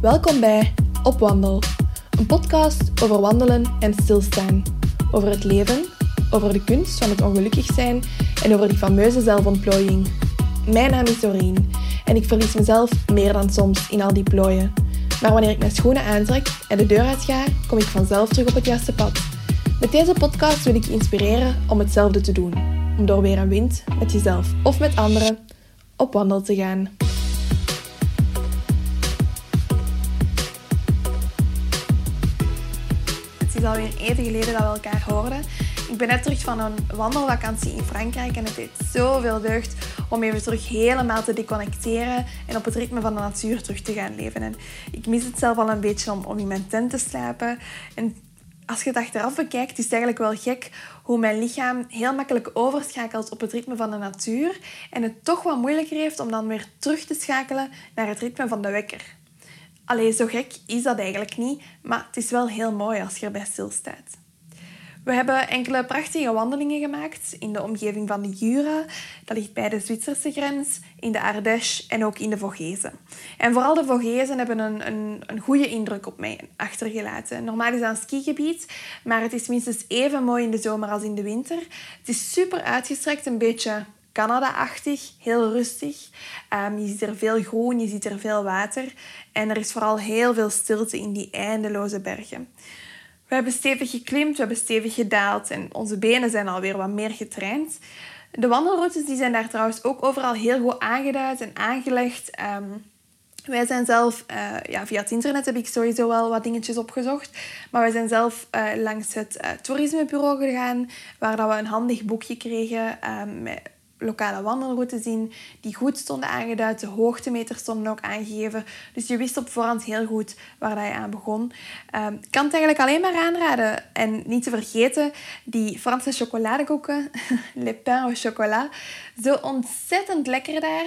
Welkom bij Op Wandel, een podcast over wandelen en stilstaan. Over het leven, over de kunst van het ongelukkig zijn en over die fameuze zelfontplooiing. Mijn naam is Doreen en ik verlies mezelf meer dan soms in al die plooien. Maar wanneer ik mijn schoenen aantrek en de deur uitga, kom ik vanzelf terug op het juiste pad. Met deze podcast wil ik je inspireren om hetzelfde te doen. Om door weer een wind, met jezelf of met anderen, op wandel te gaan. Alweer even geleden dat we elkaar hoorden. Ik ben net terug van een wandelvakantie in Frankrijk en het deed zoveel deugd om even terug helemaal te deconnecteren en op het ritme van de natuur terug te gaan leven. En ik mis het zelf al een beetje om, in mijn tent te slapen. En als je het achteraf bekijkt, is het eigenlijk wel gek hoe mijn lichaam heel makkelijk overschakelt op het ritme van de natuur en het toch wat moeilijker heeft om dan weer terug te schakelen naar het ritme van de wekker. Allee, zo gek is dat eigenlijk niet, maar het is wel heel mooi als je erbij stilstaat. We hebben enkele prachtige wandelingen gemaakt in de omgeving van de Jura. Dat ligt bij de Zwitserse grens, in de Ardèche en ook in de Vogezen. En vooral de Vogezen hebben een, een, een goede indruk op mij achtergelaten. Normaal is dat een skigebied, maar het is minstens even mooi in de zomer als in de winter. Het is super uitgestrekt, een beetje Canada-achtig, heel rustig. Um, je ziet er veel groen, je ziet er veel water. En er is vooral heel veel stilte in die eindeloze bergen. We hebben stevig geklimd, we hebben stevig gedaald en onze benen zijn alweer wat meer getraind. De wandelroutes die zijn daar trouwens ook overal heel goed aangeduid en aangelegd. Ehm, wij zijn zelf, uh, ja, via het internet heb ik sowieso wel wat dingetjes opgezocht. Maar wij zijn zelf uh, langs het uh, toerismebureau gegaan, waar dat we een handig boekje kregen ehm, met lokale wandelroutes zien die goed stonden aangeduid. De hoogtemeters stonden ook aangegeven. Dus je wist op voorhand heel goed waar je aan begon. Um, ik kan het eigenlijk alleen maar aanraden. En niet te vergeten, die Franse chocoladekoeken, Le Pain au chocolat, zo ontzettend lekker daar.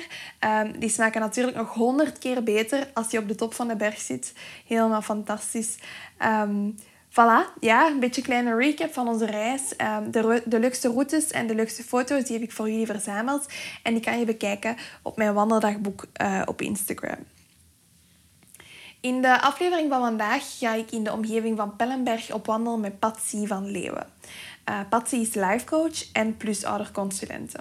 Um, die smaken natuurlijk nog honderd keer beter als je op de top van de berg zit. Helemaal fantastisch. Um, Voilà, ja, een beetje een kleine recap van onze reis. Ehm, de, de leukste routes en de leukste foto's die heb ik voor jullie verzameld. En die kan je bekijken op mijn wandeldagboek uh, op Instagram. In de aflevering van vandaag ga ik in de omgeving van Pellenberg op wandel met Patsy van Leeuwen. Uh, Patsy is lifecoach en plusouderconsulente.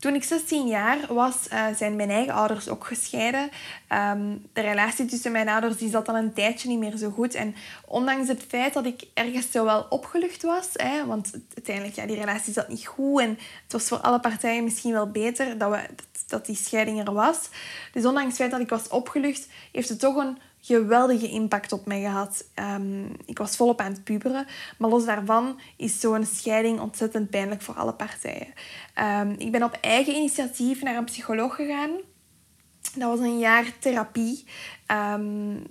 Toen ik 16 jaar was, uh, zijn mijn eigen ouders ook gescheiden. Um, de relatie tussen mijn ouders die zat al een tijdje niet meer zo goed. En ondanks het feit dat ik ergens zo wel opgelucht was, hè, want uiteindelijk, ja, die relatie zat niet goed en het was voor alle partijen misschien wel beter dat, we, dat, dat die scheiding er was. Dus ondanks het feit dat ik was opgelucht, heeft het toch een geweldige impact op mij gehad. Um, ik was volop aan het puberen. Maar los daarvan is zo'n scheiding ontzettend pijnlijk voor alle partijen. Um, ik ben op eigen initiatief naar een psycholoog gegaan. Dat was een jaar therapie. Um,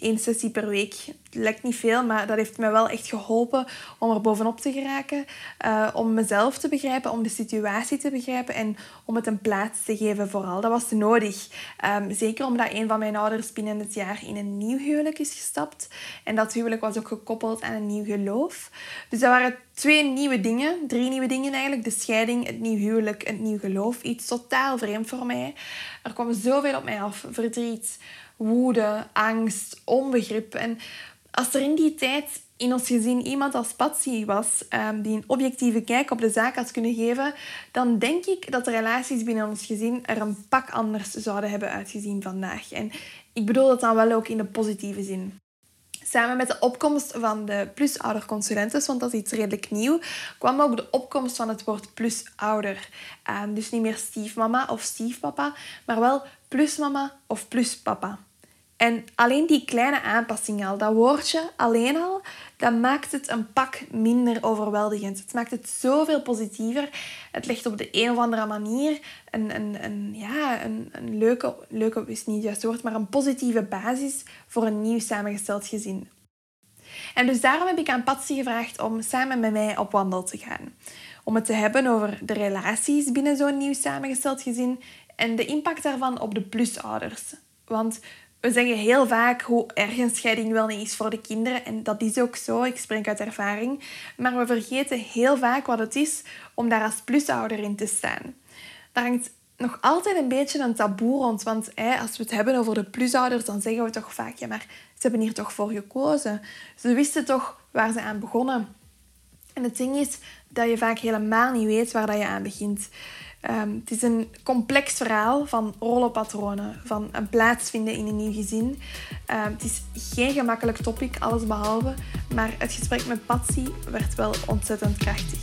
één sessie per week. Het lijkt niet veel, maar dat heeft mij wel echt geholpen om er bovenop te geraken. Uh, om mezelf te begrijpen, om de situatie te begrijpen en om het een plaats te geven vooral. Dat was nodig. Um, zeker omdat een van mijn ouders binnen het jaar in een nieuw huwelijk is gestapt. En dat huwelijk was ook gekoppeld aan een nieuw geloof. Dus dat waren twee nieuwe dingen, drie nieuwe dingen eigenlijk. De scheiding, het nieuw huwelijk, het nieuw geloof. Iets totaal vreemd voor mij. Er kwam zoveel op mij af. Verdriet, woede, angst, onbegrip. En als er in die tijd in ons gezin iemand als Patsy was um, die een objectieve kijk op de zaak had kunnen geven, dan denk ik dat de relaties binnen ons gezin er een pak anders zouden hebben uitgezien vandaag. En ik bedoel dat dan wel ook in de positieve zin. Samen met de opkomst van de plusouderconsulentes, want dat is iets redelijk nieuw, kwam ook de opkomst van het woord plusouder. Um, dus niet meer stiefmama of stiefpapa, maar wel plusmama of pluspapa. En alleen die kleine aanpassing al, dat woordje alleen al, dat maakt het een pak minder overweldigend. Het maakt het zoveel positiever. Het legt op de een of andere manier een, een, een, ja, een, een leuke, leuke is niet het woord, maar een positieve basis voor een nieuw samengesteld gezin. En dus daarom heb ik aan Patsy gevraagd om samen met mij op wandel te gaan. Om het te hebben over de relaties binnen zo'n nieuw samengesteld gezin en de impact daarvan op de plusouders. Want we zeggen heel vaak hoe erg een scheiding wel niet is voor de kinderen. En dat is ook zo, ik spreek uit ervaring. Maar we vergeten heel vaak wat het is om daar als plusouder in te staan. Daar hangt nog altijd een beetje een taboe rond. Want als we het hebben over de plusouders, dan zeggen we toch vaak... Ja, maar ze hebben hier toch voor gekozen. Ze wisten toch waar ze aan begonnen. En het ding is dat je vaak helemaal niet weet waar dat je aan begint. Ehm, het is een complex verhaal van rollenpatronen, van een plaats vinden in een nieuw gezin. Ehm, het is geen gemakkelijk topic, alles behalve. Maar het gesprek met Patsy werd wel ontzettend krachtig.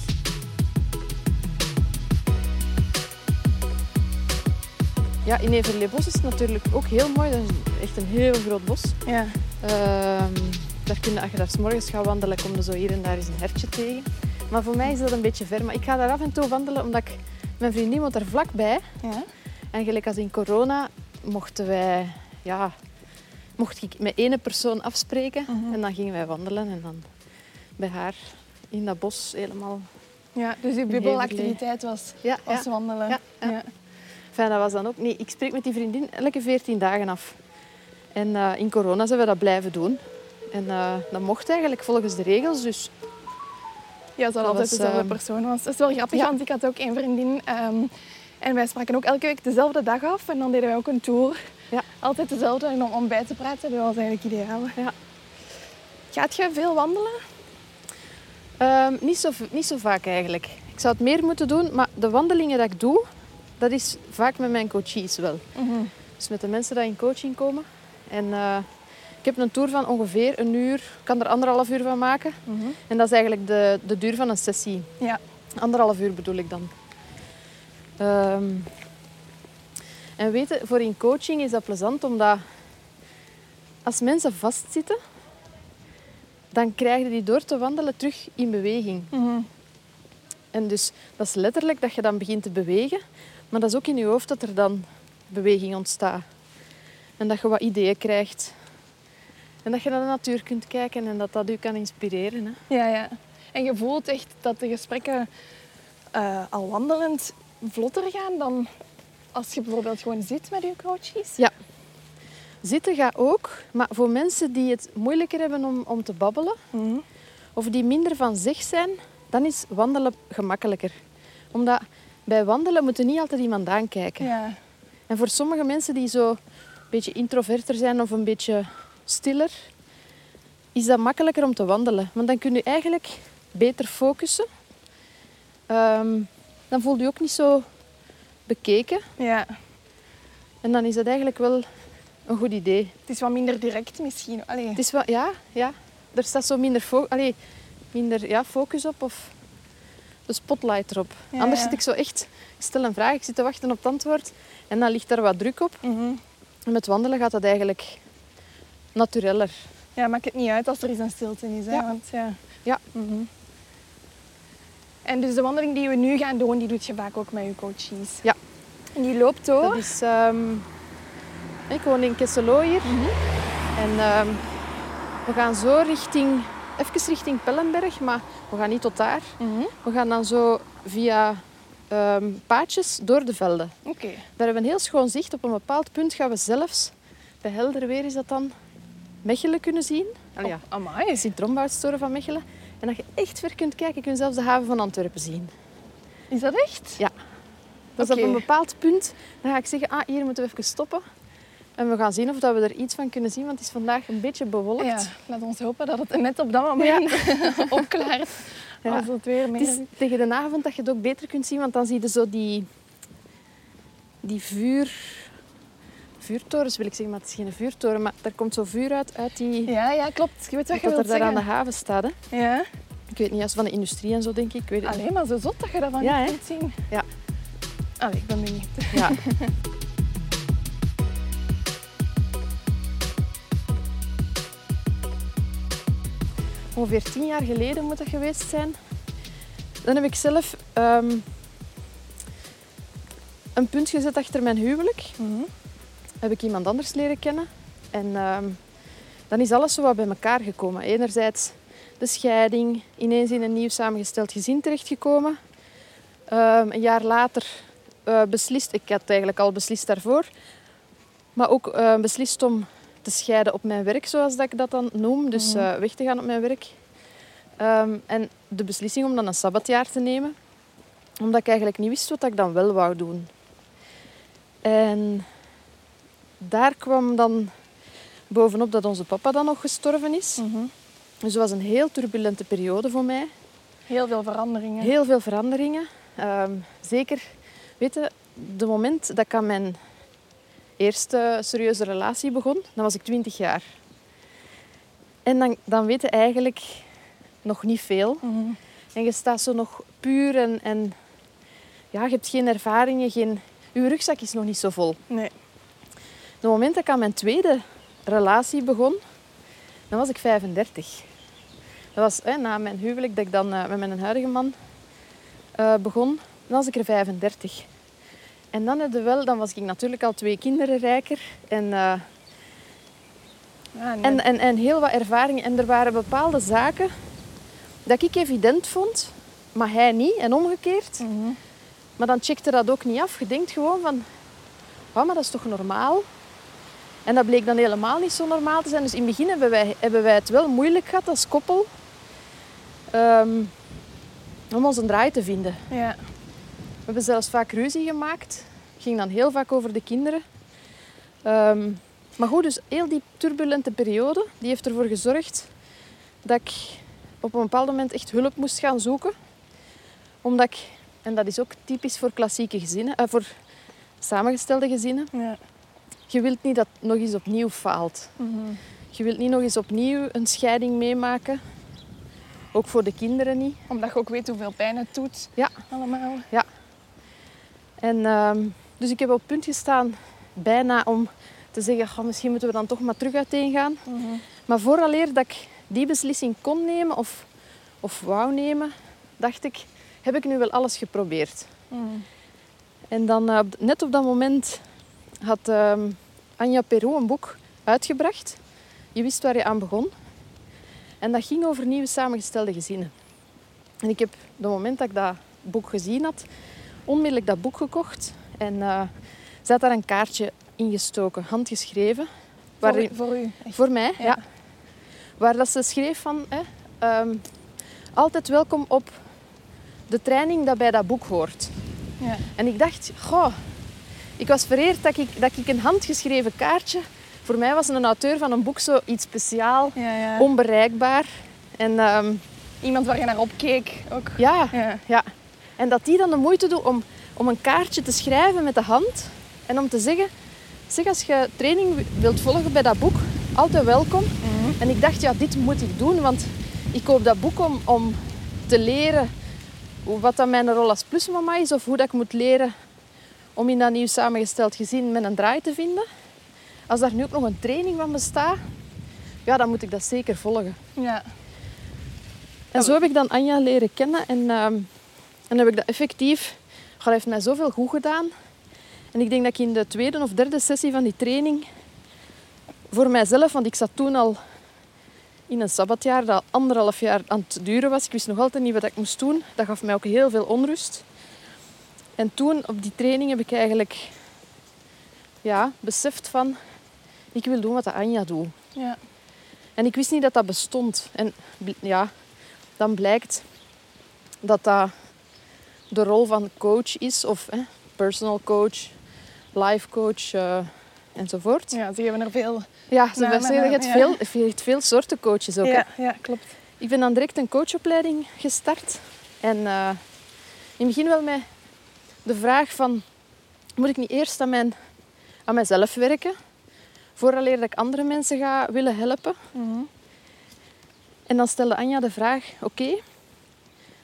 Ja, in Everleebos is het natuurlijk ook heel mooi. Dat is echt een heel groot bos. Ja. Ehm, daar kun je, als je daar s morgens gaat wandelen, kom je zo hier en daar eens een hertje tegen. Maar voor mij is dat een beetje ver. Maar ik ga daar af en toe wandelen, omdat ik... Mijn vriendin woont daar vlakbij. ja. En gelijk als in corona mochten wij... Ja, mocht ik met ene persoon afspreken. Mhm. En dan gingen wij wandelen. En dan bij haar in dat bos helemaal... ja dus die bubbelactiviteit was, Ja, was ja. wandelen. Ja, ja. Enfin, dat was dan ook... Nee, ik spreek met die vriendin elke 14 dagen af. En eh, in corona zijn we dat blijven doen. En eh, dat mocht eigenlijk volgens de regels. Dus Ja, het Dat altijd was, dezelfde ehm, persoon was. Dat is wel grappig, ja. want ik had ook één vriendin. ehm, en wij spraken ook elke week dezelfde dag af. En dan deden wij ook een tour. Ja. Altijd dezelfde. En om, om bij te praten, dat was eigenlijk ideaal. Ja. Gaat je veel wandelen? Ehm, niet, zo, niet zo vaak eigenlijk. Ik zou het meer moeten doen, maar de wandelingen dat ik doe, dat is vaak met mijn coaches wel. Dus met de mensen die in coaching komen. En eh, ik heb een tour van ongeveer een uur, ik kan er anderhalf uur van maken. En dat is eigenlijk de, de duur van een sessie. Ja. Anderhalf uur bedoel ik dan. Ehm, en weten, voor in coaching is dat plezant omdat als mensen vastzitten, dan krijgen die door te wandelen terug in beweging. Mhm. En dus dat is letterlijk dat je dan begint te bewegen, maar dat is ook in je hoofd dat er dan beweging ontstaat. En dat je wat ideeën krijgt. En dat je naar de natuur kunt kijken en dat dat je kan inspireren. Hè. Ja, ja. En je voelt echt dat de gesprekken eh, al wandelend vlotter gaan dan als je bijvoorbeeld gewoon zit met je coaches. Ja. Zitten gaat ook, maar voor mensen die het moeilijker hebben om, om te babbelen, Mhm. of die minder van zich zijn, dan is wandelen gemakkelijker. Omdat bij wandelen moet er niet altijd iemand aankijken. Ja. En voor sommige mensen die zo een beetje introverter zijn of een beetje stiller, is dat makkelijker om te wandelen. Want dan kun je eigenlijk beter focussen. Ehm, dan voel je je ook niet zo bekeken. ja. En dan is dat eigenlijk wel een goed idee. Het is wat minder direct misschien. Allee. Het is wel, ja, ja. Er staat zo minder, fo allee, minder ja, focus op of de spotlight erop. Ja, Anders ja. zit ik zo echt, ik stel een vraag, ik zit te wachten op het antwoord en dan ligt daar wat druk op. Mhm. En met wandelen gaat dat eigenlijk natureller. Ja, maakt het niet uit als er eens een stilte is. Hè? Ja. Want, ja. Ja. Mhm. En dus de wandeling die we nu gaan doen, die doet je vaak ook met je coaches. Ja. En die loopt door. Dat is, ehm, ik woon in Kesselo hier. En ehm, we gaan zo richting, even richting Pellenberg, maar we gaan niet tot daar. Mhm. We gaan dan zo via ehm, paadjes door de velden. Oké. Daar hebben we een heel schoon zicht. Op een bepaald punt gaan we zelfs, bij helder weer is dat dan, Mechelen kunnen zien. Allee, ja, Oh, amai. Sint-Romboudstoren van Mechelen. En dat je echt ver kunt kijken, kun je zelfs de haven van Antwerpen zien. Is dat echt? Ja. Dus op een bepaald punt dan ga ik zeggen, ah, hier moeten we even stoppen. En we gaan zien of dat we er iets van kunnen zien, want het is vandaag een beetje bewolkt. Ja, laat ons hopen dat het net op dat moment opklaart. Ja. Als het weer meer... Het is tegen de avond dat je het ook beter kunt zien, want dan zie je zo die, die vuur... Vuurtorens wil ik zeggen, maar het is geen vuurtoren. Maar er komt zo vuur uit, uit die... Ja, ja, klopt. Je weet wat je dat wilt er daar aan de haven staat. Hè. Ja. Ik weet niet, als van de industrie en zo, denk ik. ik weet. Alleen maar zo zot dat je dat van Ja, niet kunt zien. Ja. Allee, ik ben benieuwd. Ja. Ongeveer tien jaar geleden moet dat geweest zijn. Dan heb ik zelf ehm, een punt gezet achter mijn huwelijk. Mhm. Heb ik iemand anders leren kennen. En ehm, dan is alles zo wat bij elkaar gekomen. Enerzijds de scheiding, ineens in een nieuw samengesteld gezin terechtgekomen. Ehm, een jaar later eh, beslist, ik had eigenlijk al beslist daarvoor, maar ook eh, beslist om te scheiden op mijn werk, zoals dat ik dat dan noem. Dus Mhm. eh, weg te gaan op mijn werk. Ehm, en de beslissing om dan een sabbatjaar te nemen, omdat ik eigenlijk niet wist wat ik dan wel wou doen. En daar kwam dan bovenop dat onze papa dan nog gestorven is. Dus het was een heel turbulente periode voor mij. Heel veel veranderingen. Heel veel veranderingen. Ehm, zeker, weet je, de moment dat ik aan mijn eerste serieuze relatie begon, dan was ik 20 jaar. En dan, dan weet je eigenlijk nog niet veel. Mhm. En je staat zo nog puur en, en ja, je hebt geen ervaringen, geen... Je rugzak is nog niet zo vol. Nee. Het moment dat ik aan mijn tweede relatie begon, dan was ik 35. Dat was hè, na mijn huwelijk dat ik dan eh, met mijn huidige man eh, begon. Dan was ik er 35. En dan, heb wel, dan was ik natuurlijk al twee kinderen rijker. En, eh, Ah, nee. en, en, en heel wat ervaring. En er waren bepaalde zaken dat ik evident vond, maar hij niet. En omgekeerd. Mhm. Maar dan checkte dat ook niet af. Je denkt gewoon van, "Wauw, maar dat is toch normaal? En dat bleek dan helemaal niet zo normaal te zijn. Dus in het begin hebben wij, hebben wij het wel moeilijk gehad als koppel. ehm, om ons een draai te vinden. Ja. We hebben zelfs vaak ruzie gemaakt. Het ging dan heel vaak over de kinderen. Ehm, maar goed, dus heel die turbulente periode, die heeft ervoor gezorgd dat ik op een bepaald moment echt hulp moest gaan zoeken. Omdat ik, en dat is ook typisch voor klassieke gezinnen, eh, voor samengestelde gezinnen, ja. Je wilt niet dat het nog eens opnieuw faalt. Mhm. Je wilt niet nog eens opnieuw een scheiding meemaken. Ook voor de kinderen niet. Omdat je ook weet hoeveel pijn het doet. Ja. Allemaal. En, ehm, dus ik heb op het punt gestaan bijna om te zeggen, "Goh, misschien moeten we dan toch maar terug uiteen gaan. Mhm. Maar vooraleer dat ik die beslissing kon nemen of, of wou nemen, dacht ik, heb ik nu wel alles geprobeerd. Mhm. En dan eh, net op dat moment had ehm, Anja Perrault een boek uitgebracht. Je wist waar je aan begon. En dat ging over nieuwe samengestelde gezinnen. En ik heb, de moment dat ik dat boek gezien had, onmiddellijk dat boek gekocht. En eh ze had daar een kaartje ingestoken, handgeschreven. Voor, u- voor u. Echt. voor mij, ja. Ja. Waar dat ze schreef van... Hè, ehm, altijd welkom op de training dat bij dat boek hoort. Ja. En ik dacht, goh... Ik was vereerd dat ik, dat ik een handgeschreven kaartje... Voor mij was een auteur van een boek zo iets speciaal, Ja, ja. onbereikbaar. En ehm, Iemand waar je naar opkeek. Ook. ja, Ja. ja. En dat die dan de moeite doet om, om een kaartje te schrijven met de hand. En om te zeggen... Zeg, als je training wilt volgen bij dat boek, altijd welkom. Mhm. En ik dacht, ja, dit moet ik doen, want ik koop dat boek om, om te leren hoe- wat dan mijn rol als plusmama is, of hoe dat ik moet leren om in dat nieuw samengesteld gezin met een draai te vinden. Als daar nu ook nog een training van bestaat, ja, dan moet ik dat zeker volgen. Ja. En zo heb ik dan Anja leren kennen en, ehm, en heb ik dat effectief... God, dat heeft mij zoveel goed gedaan. En ik denk dat ik in de tweede of derde sessie van die training voor mijzelf, want ik zat toen al in een sabbatjaar dat anderhalf jaar aan het duren was. Ik wist nog altijd niet wat ik moest doen. Dat gaf mij ook heel veel onrust. En toen op die training heb ik eigenlijk ja, beseft van ik wil doen wat de Anja doet. Ja. En ik wist niet dat dat bestond. En ja, dan blijkt dat dat de rol van coach is, of hè, personal coach, life coach eh, enzovoort. ja, ze geven er veel. Ja, ze hebt ja. veel, hebt veel soorten coaches ook. hè. Ja, ja, klopt. Ik ben dan direct een coachopleiding gestart. En eh, in het begin wel met de vraag van... Moet ik niet eerst aan, mijn, aan mijzelf werken? Vooraleer dat ik andere mensen ga willen helpen? Mhm. En dan stelde Anja de vraag... Oké,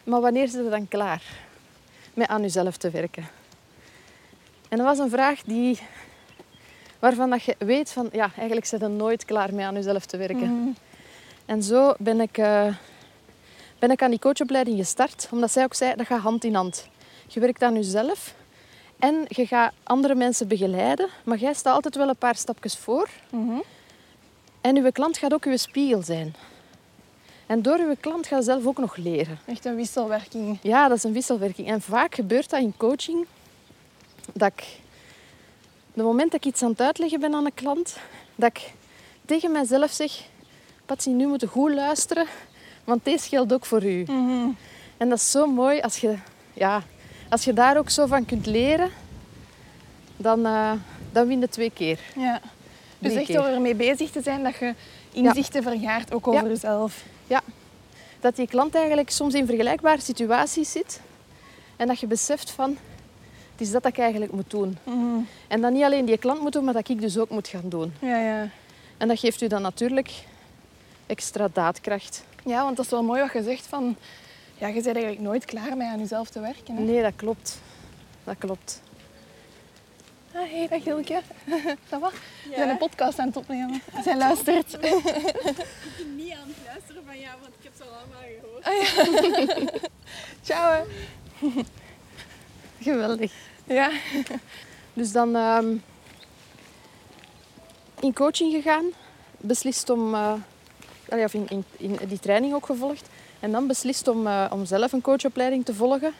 maar wanneer zit je dan klaar met aan jezelf te werken? En dat was een vraag die, waarvan dat je weet van... Ja, eigenlijk zit je nooit klaar met aan jezelf te werken. Mhm. En zo ben ik, eh, ben ik aan die coachopleiding gestart. Omdat zij ook zei, dat gaat hand in hand. Je werkt aan jezelf en je gaat andere mensen begeleiden. Maar jij staat altijd wel een paar stapjes voor. Mhm. En uw klant gaat ook uw spiegel zijn. En door uw klant gaat je zelf ook nog leren. Echt een wisselwerking. Ja, dat is een wisselwerking. En vaak gebeurt dat in coaching. Dat ik, de moment dat ik iets aan het uitleggen ben aan een klant, dat ik tegen mijzelf zeg, Patsy, nu moet je goed luisteren, want deze geldt ook voor u. Mhm. En dat is zo mooi als je, ja, als je daar ook zo van kunt leren. dan, eh, dan win je twee keer. Ja. Dus Drie echt keer. door ermee bezig te zijn dat je inzichten vergaart, ook over Ja. jezelf. Dat die klant eigenlijk soms in vergelijkbare situaties zit en dat je beseft van, het is dat dat ik eigenlijk moet doen. Mhm. En dat niet alleen die klant moet doen, maar dat ik dus ook moet gaan doen. Ja, ja. En dat geeft u dan natuurlijk extra daadkracht. ja, want dat is wel mooi wat je zegt van... Ja, je bent eigenlijk nooit klaar met aan jezelf te werken. Hè? Nee, dat klopt. Dat klopt. Ah, hé, hey, dag Hilke. Ça va? We zijn een podcast aan het opnemen. Zij luistert. niet aan het luisteren van jou, want ik heb ze al allemaal gehoord. Ciao. hè. Geweldig. Ja. Dus dan ehm, in coaching gegaan, beslist om, eh, of in, in, in die training ook gevolgd. En dan beslist om, eh, om zelf een coachopleiding te volgen.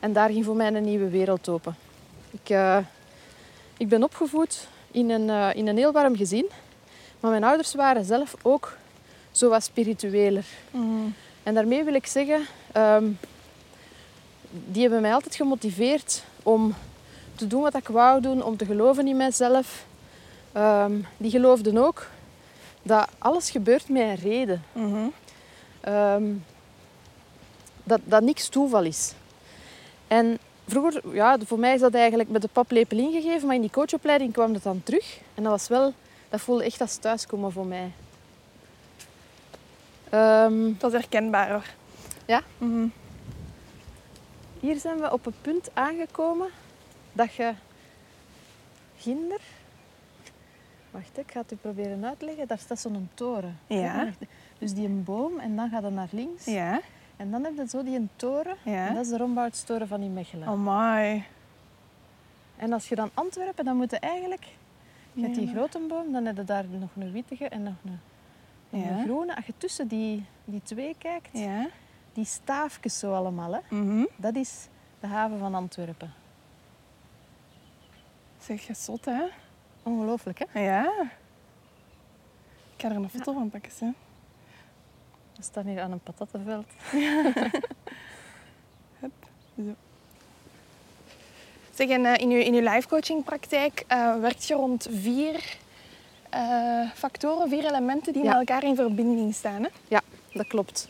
En daar ging voor mij een nieuwe wereld open. Ik, eh, ik ben opgevoed in een, eh, in een heel warm gezin. Maar mijn ouders waren zelf ook zo wat spiritueler. Mhm. En daarmee wil ik zeggen, ehm, die hebben mij altijd gemotiveerd om te doen wat ik wou doen, om te geloven in mijzelf. Ehm, die geloofden ook dat alles gebeurt met een reden. Ehm, dat, dat niks toeval is. En vroeger, ja, voor mij is dat eigenlijk met de paplepel ingegeven, maar in die coachopleiding kwam dat dan terug. En dat was wel, dat voelde echt als thuiskomen voor mij. Ehm, Dat is herkenbaar hoor. Ja? Mhm. Hier zijn we op een punt aangekomen dat je ginder... Wacht, ik ga het u proberen uitleggen. Daar staat zo'n toren. Ja. Dus die een boom en dan gaat het naar links. Ja. En dan heb je zo die een toren. Ja. En dat is de Rombouts-toren van in Mechelen. Amai. En als je dan Antwerpen, dan moet je eigenlijk... Je hebt die grote boom, dan heb je daar nog een wittige en nog een, nog Ja. een groene. Als je tussen die, die twee kijkt, Ja. die staafjes zo allemaal, hè, Mhm. dat is de haven van Antwerpen. Zeg je zot hè? Ongelooflijk, hè? Ja. Ik ga er een foto van pakken. Hè. We staan hier aan een patattenveld. Zeg, en eh, in uw, in uw life coaching praktijk eh, werkt je rond vier eh, factoren, vier elementen die Ja. met elkaar in verbinding staan. Hè? Ja, dat klopt.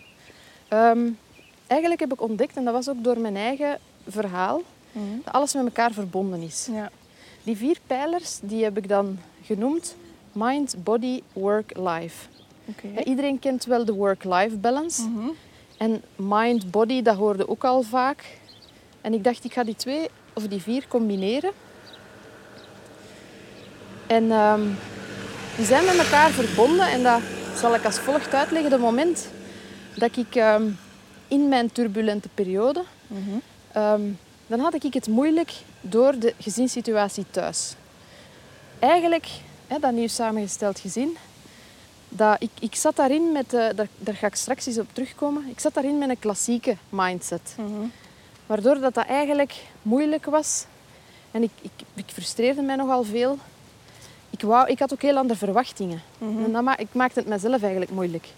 Ehm, eigenlijk heb ik ontdekt, en dat was ook door mijn eigen verhaal, dat alles met elkaar verbonden is. Ja. Die vier pijlers die heb ik dan genoemd mind, body, work, life. Iedereen kent wel de work-life balance. Mhm. En mind, body, dat hoorde ook al vaak. En ik dacht, ik ga die twee of die vier combineren. En ehm, die zijn met elkaar verbonden en dat zal ik als volgt uitleggen. De moment dat ik ehm, in mijn turbulente periode, Mhm. ehm, dan had ik het moeilijk door de gezinssituatie thuis. Eigenlijk, hè, dat nieuw samengesteld gezin, dat ik, ik zat daarin met, eh, daar, daar ga ik straks eens op terugkomen, ik zat daarin met een klassieke mindset. Mhm. Waardoor dat, dat eigenlijk moeilijk was. En ik, ik, ik frustreerde mij nogal veel. Ik, wou, ik had ook heel andere verwachtingen. Mhm. En dat ma ik maakte het mezelf eigenlijk moeilijk.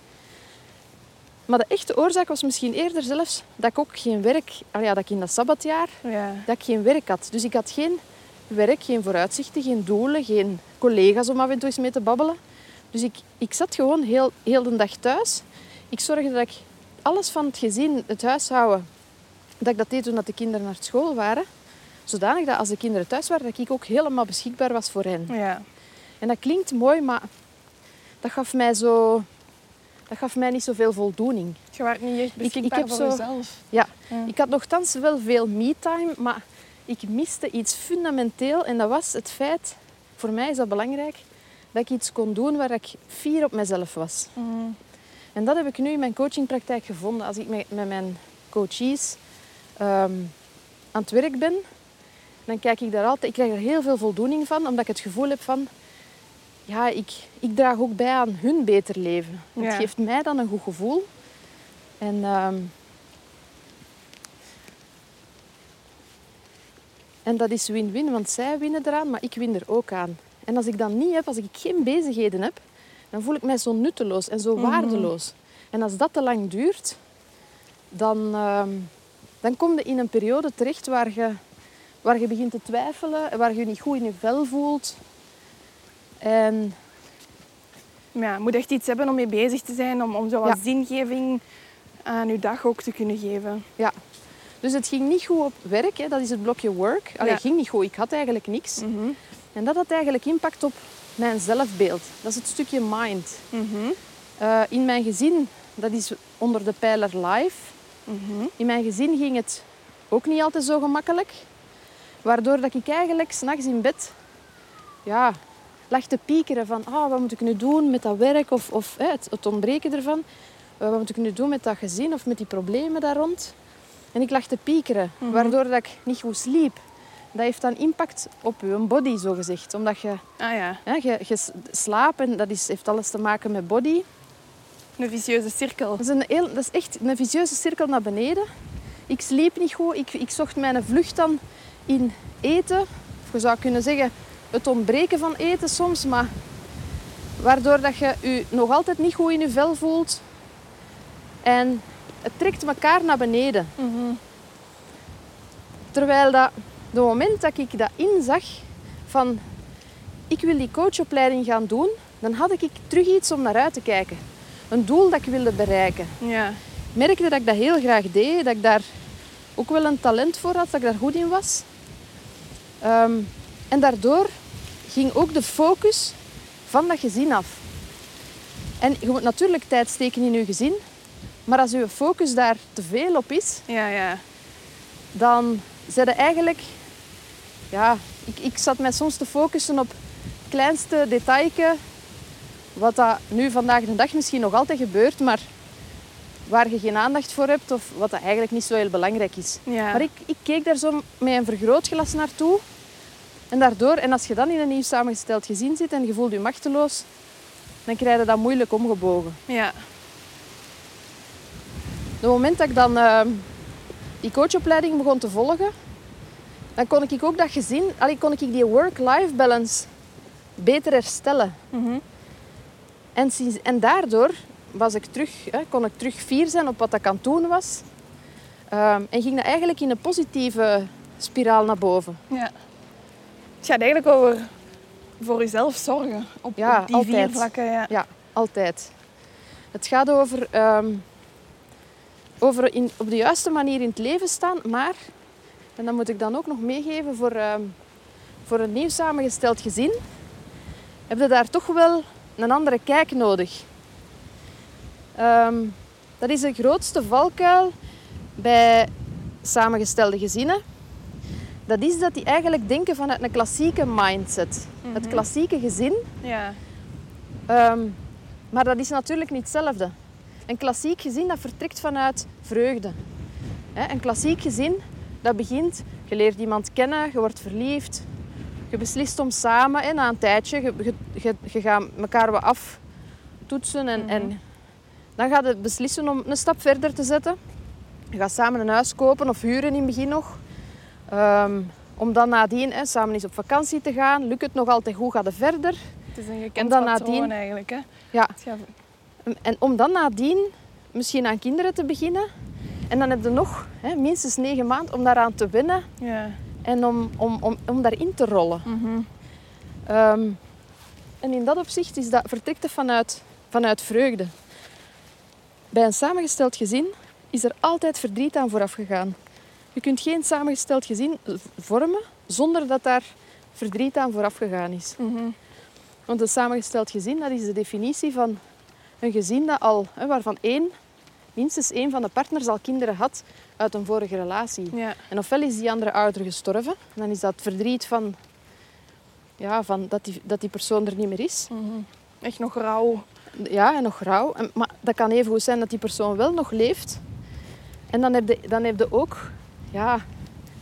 Maar de echte oorzaak was misschien eerder zelfs dat ik ook geen werk... al ja, dat ik in dat sabbatjaar Ja. dat ik geen werk had. Dus ik had geen werk, geen vooruitzichten, geen doelen, geen collega's om af en toe eens mee te babbelen. Dus ik, ik zat gewoon heel, heel de dag thuis. Ik zorgde dat ik alles van het gezin, het huishouden, dat ik dat deed toen dat de kinderen naar school waren. Zodanig dat als de kinderen thuis waren, dat ik ook helemaal beschikbaar was voor hen. Ja. En dat klinkt mooi, maar dat gaf mij, zo, dat gaf mij niet zoveel voldoening. Je werd niet echt beschikbaar heb voor zo- jezelf. Ja, Ja. ik had nogthans wel veel me-time, maar ik miste iets fundamenteel. En dat was het feit, voor mij is dat belangrijk, dat ik iets kon doen waar ik fier op mezelf was. Mhm. En dat heb ik nu in mijn coachingpraktijk gevonden. Als ik met, met mijn coaches ehm, aan het werk ben, dan kijk ik daar altijd... Ik krijg er heel veel voldoening van, omdat ik het gevoel heb van... Ja, ik, ik draag ook bij aan hun beter leven. Ja. Het geeft mij dan een goed gevoel. En... ehm, En dat is win-win, want zij winnen eraan, maar ik win er ook aan. En als ik dat niet heb, als ik geen bezigheden heb, dan voel ik mij zo nutteloos en zo Mhm. waardeloos. En als dat te lang duurt, dan, ehm, dan kom je in een periode terecht waar je, waar je begint te twijfelen, waar je je niet goed in je vel voelt. En ja, je moet echt iets hebben om mee bezig te zijn, om, om zo wat Ja. zingeving aan je dag ook te kunnen geven. ja, dus het ging niet goed op werk, hè. dat is het blokje work. Allee, Ja. het ging niet goed, ik had eigenlijk niks. Mhm. En dat had eigenlijk impact op mijn zelfbeeld. Dat is het stukje mind. Mhm. Eh, in mijn gezin, dat is onder de pijler life. Mhm. In mijn gezin ging het ook niet altijd zo gemakkelijk. Waardoor dat ik eigenlijk s'nachts in bed ja, lag te piekeren van ah, wat moet ik nu doen met dat werk of, of hè, het, het ontbreken ervan. Eh, wat moet ik nu doen met dat gezin of met die problemen daar rond. En ik lag te piekeren, Mhm. waardoor dat ik niet goed sliep. Dat heeft dan impact op je body, zogezegd. Omdat je, Ah ja, hè, je, je s- slaap en dat is, heeft alles te maken met body. een vicieuze cirkel. Dat is, een heel, dat is echt een vicieuze cirkel naar beneden. Ik sliep niet goed. Ik, ik zocht mijn vlucht dan in eten. Of je zou kunnen zeggen het ontbreken van eten soms. Maar waardoor dat je je nog altijd niet goed in je vel voelt. En het trekt elkaar naar beneden. Mhm. Terwijl dat, de moment dat ik dat inzag van ik wil die coachopleiding gaan doen, dan had ik terug iets om naar uit te kijken. Een doel dat ik wilde bereiken. Ja. merkte dat ik dat heel graag deed, dat ik daar ook wel een talent voor had, dat ik daar goed in was. Ehm, en daardoor ging ook de focus van dat gezin af. En je moet natuurlijk tijd steken in je gezin, maar als je focus daar te veel op is, Ja, ja. dan zit je eigenlijk... Ja, ik, ik zat mij soms te focussen op het kleinste detailje, wat dat nu vandaag de dag misschien nog altijd gebeurt, maar waar je geen aandacht voor hebt of wat dat eigenlijk niet zo heel belangrijk is. ja. Maar ik, ik keek daar zo met een vergrootglas naartoe. En daardoor, en als je dan in een nieuw samengesteld gezin zit en je voelt je machteloos, dan krijg je dat moeilijk omgebogen. Ja. Op het moment dat ik dan eh, die coachopleiding begon te volgen, dan kon ik ook dat gezin, allee, kon ik die work-life balance beter herstellen. Mhm. En, sinds, en daardoor was ik terug, hè, kon ik terug fier zijn op wat ik aan het doen was. Ehm, en ging dat eigenlijk in een positieve spiraal naar boven. ja. Het gaat eigenlijk over voor jezelf zorgen. Op, Ja, op die altijd. vier vlakken. Ja. Ja, altijd. Het gaat over, ehm, over in, op de juiste manier in het leven staan, maar, en dat moet ik dan ook nog meegeven voor, ehm, voor een nieuw samengesteld gezin, heb je daar toch wel een andere kijk nodig. Ehm, dat is de grootste valkuil bij samengestelde gezinnen. Dat is dat die eigenlijk denken vanuit een klassieke mindset. Het klassieke gezin Ja. Ehm, maar dat is natuurlijk niet hetzelfde. Een klassiek gezin dat vertrekt vanuit vreugde. Een klassiek gezin dat begint, je leert iemand kennen, je wordt verliefd, je beslist om samen, hè, na een tijdje, je, je, je, je gaat elkaar wat aftoetsen en, en dan gaat je beslissen om een stap verder te zetten. Je gaat samen een huis kopen of huren in het begin nog. Ehm, om dan nadien hè, samen eens op vakantie te gaan. Lukt het nog altijd goed, gaat het verder. Het is een gekend En dan patroon nadien- eigenlijk. Hè. Ja, Het En om dan nadien misschien aan kinderen te beginnen. En dan heb je nog hè, minstens negen maanden om daaraan te wennen Ja. en om, om, om, om daarin te rollen. Mhm. Ehm, en in dat opzicht is dat vertrekt het vanuit, vanuit vreugde. Bij een samengesteld gezin is er altijd verdriet aan vooraf gegaan. Je kunt geen samengesteld gezin vormen zonder dat daar verdriet aan vooraf gegaan is. Mhm. Want een samengesteld gezin, dat is de definitie van een gezin dat al, hè, waarvan één, minstens één van de partners al kinderen had uit een vorige relatie. Ja. En ofwel is die andere ouder gestorven, en dan is dat verdriet van, ja, van dat, die, dat die persoon er niet meer is. Mhm. Echt nog rauw. Ja, en nog rouw. En, maar dat kan even goed zijn dat die persoon wel nog leeft. En dan heb je, dan heb je ook, ja,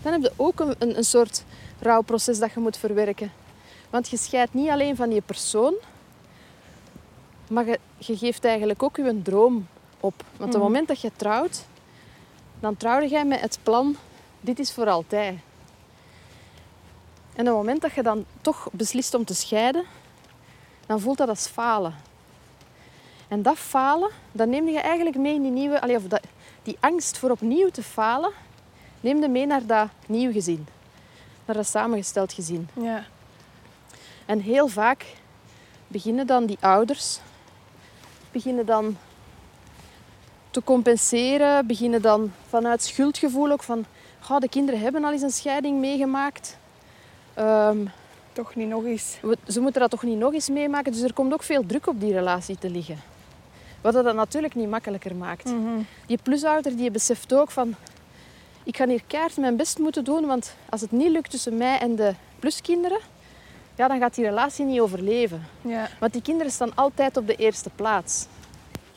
dan heb je ook een, een, een soort rouwproces dat je moet verwerken. Want je scheidt niet alleen van je persoon, maar je, je geeft eigenlijk ook je droom op. Want op het Mhm. moment dat je trouwt, dan trouwde jij met het plan, dit is voor altijd. En op het moment dat je dan toch beslist om te scheiden, dan voelt dat als falen. En dat falen, dat neem je eigenlijk mee in die nieuwe... Allee, of dat, die angst voor opnieuw te falen, neem je mee naar dat nieuw gezin. naar dat samengesteld gezin. Ja. En heel vaak beginnen dan die ouders beginnen dan te compenseren, beginnen dan vanuit schuldgevoel ook van "Goh, de kinderen hebben al eens een scheiding meegemaakt. Ehm, Toch niet nog eens. we- ze moeten dat toch niet nog eens meemaken. Dus er komt ook veel druk op die relatie te liggen. Wat dat natuurlijk niet makkelijker maakt. Mhm. Die plusouder die beseft ook van... Ik ga hier keihard mijn best moeten doen, want als het niet lukt tussen mij en de pluskinderen, ja, dan gaat die relatie niet overleven. Ja. Want die kinderen staan altijd op de eerste plaats.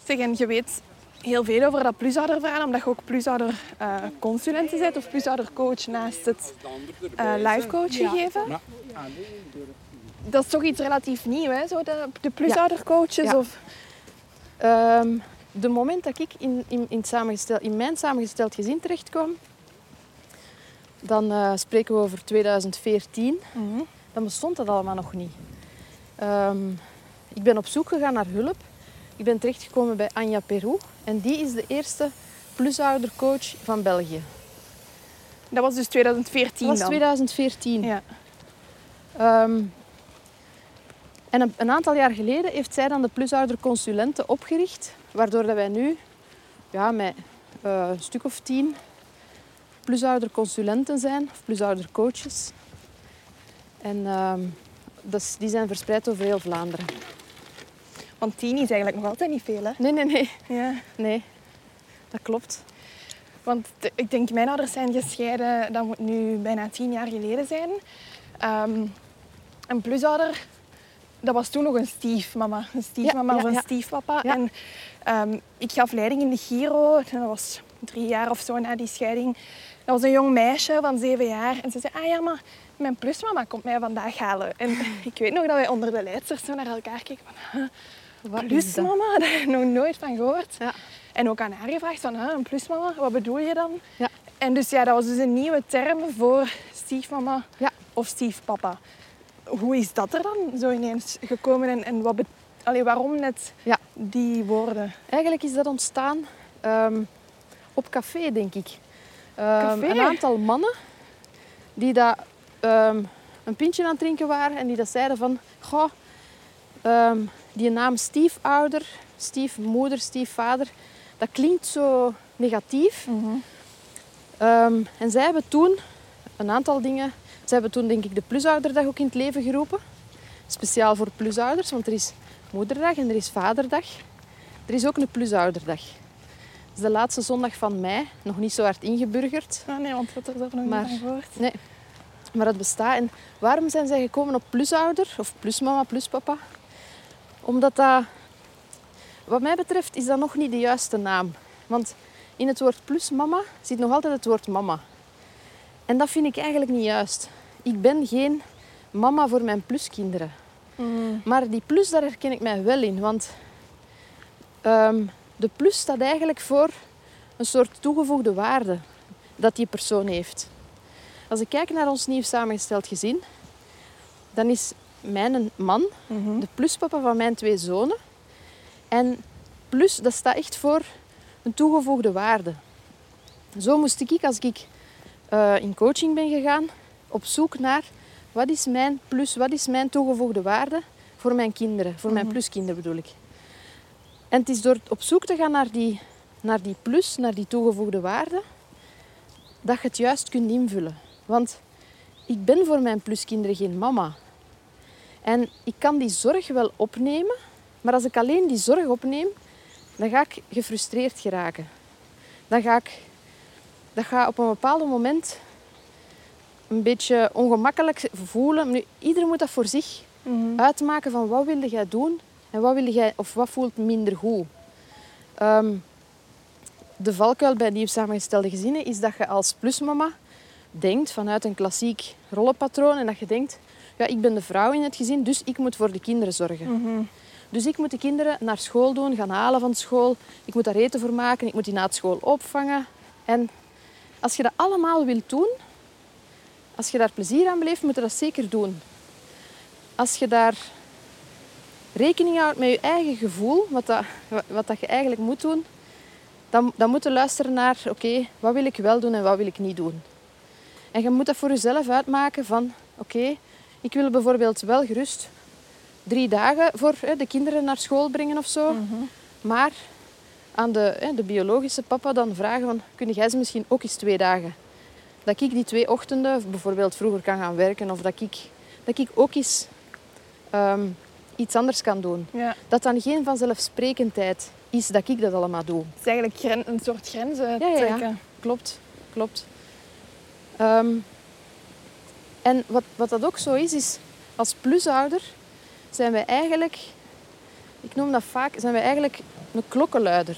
Zeg, en je weet heel veel over dat plusouderverhaal, omdat je ook plusouderconsulenten bent of plusoudercoach naast het eh lifecoach gegeven. Dat is toch iets relatief nieuw, hè? Zo de, de plusoudercoaches? Ja. Of... Ehm, de moment dat ik in, in, in, samengesteld, in mijn samengesteld gezin terecht kwam, dan eh, spreken we over 2014. Mhm. Dan bestond dat allemaal nog niet. Ehm, ik ben op zoek gegaan naar hulp. Ik ben terechtgekomen bij Anja Peru. En die is de eerste plusoudercoach van België. Dat was dus 2014 Dat was dan? 2014. Ja. Ehm, en een, een aantal jaar geleden heeft zij dan de plusouderconsulenten opgericht. Waardoor dat wij nu ja, met eh, een stuk of tien plusouderconsulenten zijn. Of plusoudercoaches. En ehm, is- die zijn verspreid over heel Vlaanderen. Want tien is eigenlijk nog altijd niet veel, hè? Nee, nee, nee. Ja. Nee, dat klopt. Want de- ik denk, mijn ouders zijn gescheiden, dat moet nu bijna tien jaar geleden zijn. Ehm een plusouder, dat was toen nog een stiefmama. Een stiefmama Ja, of een ja. stiefpapa. En ehm, ik gaf leiding in de Giro. Dat was drie jaar of zo na die scheiding. Dat was een jong meisje van zeven jaar. En ze zei, ah ja, maar mijn plusmama komt mij vandaag halen. En ik weet nog dat wij onder de leidsters zo naar elkaar keken van... "Huh, Wat? Plusmama? Daar heb ik nog nooit van gehoord. Ja. En ook aan haar gevraagd van, "Huh, een plusmama, wat bedoel je dan? Ja. En dus ja, dat was dus een nieuwe term voor stiefmama Ja. of stiefpapa. Hoe is dat er dan zo ineens gekomen en, en wat Allee, waarom net Ja. die woorden? Eigenlijk is dat ontstaan ehm, op café, denk ik. Ehm, Café? Een aantal mannen die dat, ehm, een pintje aan het drinken waren en die dat zeiden van... Goh, die naam stiefouder, stiefmoeder, stiefvader, dat klinkt zo negatief. Ehm, en zij hebben toen een aantal dingen... Zij hebben toen denk ik de plusouderdag ook in het leven geroepen. Speciaal voor plusouders, want er is moederdag en er is vaderdag. Er is ook een plusouderdag. Het is de laatste zondag van mei, nog niet zo hard ingeburgerd, Ah, nee, want wat er nog Maar- niet gehoord. maar het bestaat. En waarom zijn zij gekomen op plusouder of plusmama, pluspapa? Omdat dat, wat mij betreft, is dat nog niet de juiste naam. Want in het woord plusmama zit nog altijd het woord mama. En dat vind ik eigenlijk niet juist. Ik ben geen mama voor mijn pluskinderen. Mm. Maar die plus, daar herken ik mij wel in. Want ehm, de plus staat eigenlijk voor een soort toegevoegde waarde dat die persoon heeft. Als ik kijk naar ons nieuw samengesteld gezin, dan is mijn man Mhm. de pluspapa van mijn twee zonen. En plus, dat staat echt voor een toegevoegde waarde. Zo moest ik, als ik eh, in coaching ben gegaan, op zoek naar wat is mijn plus, wat is mijn toegevoegde waarde voor mijn kinderen, voor mijn Mhm. pluskinderen bedoel ik. En het is door op zoek te gaan naar die, naar die plus, naar die toegevoegde waarde, dat je het juist kunt invullen. Want ik ben voor mijn pluskinderen geen mama. En ik kan die zorg wel opnemen, maar als ik alleen die zorg opneem, dan ga ik gefrustreerd geraken. Dan ga ik, dat gaat op een bepaald moment een beetje ongemakkelijk voelen. Nu, ieder moet dat voor zich Mhm. uitmaken van wat wilde jij doen en wat wilde jij of wat voelt minder goed. Ehm, de valkuil bij nieuw samengestelde gezinnen is dat je als plusmama denkt vanuit een klassiek rollenpatroon en dat je denkt, ja, ik ben de vrouw in het gezin, dus ik moet voor de kinderen zorgen. Dus ik moet de kinderen naar school doen, gaan halen van school. Ik moet daar eten voor maken, ik moet die na het school opvangen. En als je dat allemaal wilt doen, als je daar plezier aan beleeft, moet je dat zeker doen. Als je daar rekening houdt met je eigen gevoel, wat, dat, wat dat je eigenlijk moet doen, dan, dan moet je luisteren naar, oké, wat wil ik wel doen en wat wil ik niet doen. En je moet dat voor jezelf uitmaken van... Oké, ik wil bijvoorbeeld wel gerust drie dagen voor hè, de kinderen naar school brengen of zo. Maar aan de, hè, de biologische papa dan vragen van... Kun jij ze misschien ook eens twee dagen? Dat ik die twee ochtenden bijvoorbeeld vroeger kan gaan werken. Of dat ik, dat ik ook eens ehm, iets anders kan doen. Ja. Dat dan geen vanzelfsprekendheid is dat ik dat allemaal doe. Het is eigenlijk een soort grenzen Ja, ja, ja. trekken. Klopt, klopt. Ehm, en wat, wat dat ook zo is, is als plusouder zijn wij eigenlijk, ik noem dat vaak, zijn wij eigenlijk een klokkenluider.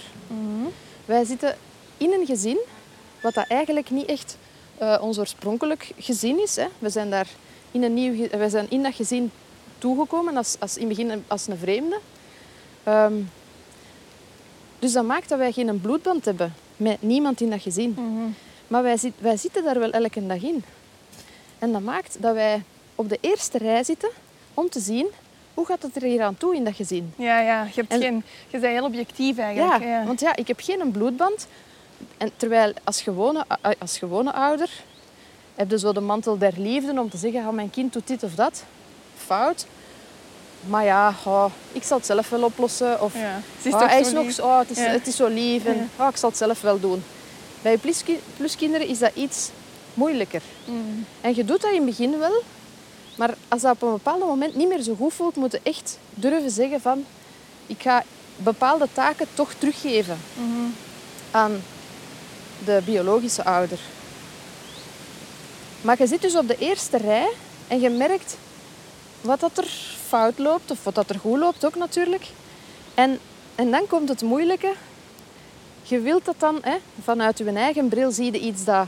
Wij zitten in een gezin, wat dat eigenlijk niet echt eh, ons oorspronkelijk gezin is. Hè. We zijn daar in een nieuw, wij zijn in dat gezin toegekomen als, als in het begin als een vreemde. Ehm, dus dat maakt dat wij geen bloedband hebben met niemand in dat gezin. Maar wij, wij zitten daar wel elke dag in. En dat maakt dat wij op de eerste rij zitten om te zien hoe gaat het er hier aan toe in dat gezin. Ja, ja. Je, hebt En- geen, je bent heel objectief eigenlijk. Ja, want ja, ik heb geen bloedband. En terwijl als gewone, als gewone ouder heb je zo de mantel der liefde om te zeggen, oh, mijn kind doet dit of dat. Fout. Maar ja, oh, ik zal het zelf wel oplossen. Of Ja. Het is "Ah, toch hij is nog lief." zo, oh, het, is, Ja. het is zo lief en oh, ik zal het zelf wel doen. Bij pluski- pluskinderen is dat iets moeilijker. Mm. En je doet dat in het begin wel, maar als dat op een bepaald moment niet meer zo goed voelt, moet je echt durven zeggen van ik ga bepaalde taken toch teruggeven Mhm. aan de biologische ouder. Maar je zit dus op de eerste rij en je merkt wat dat er fout loopt of wat dat er goed loopt ook natuurlijk. En, en dan komt het moeilijke. Je wilt dat dan, hè, vanuit je eigen bril zie je iets dat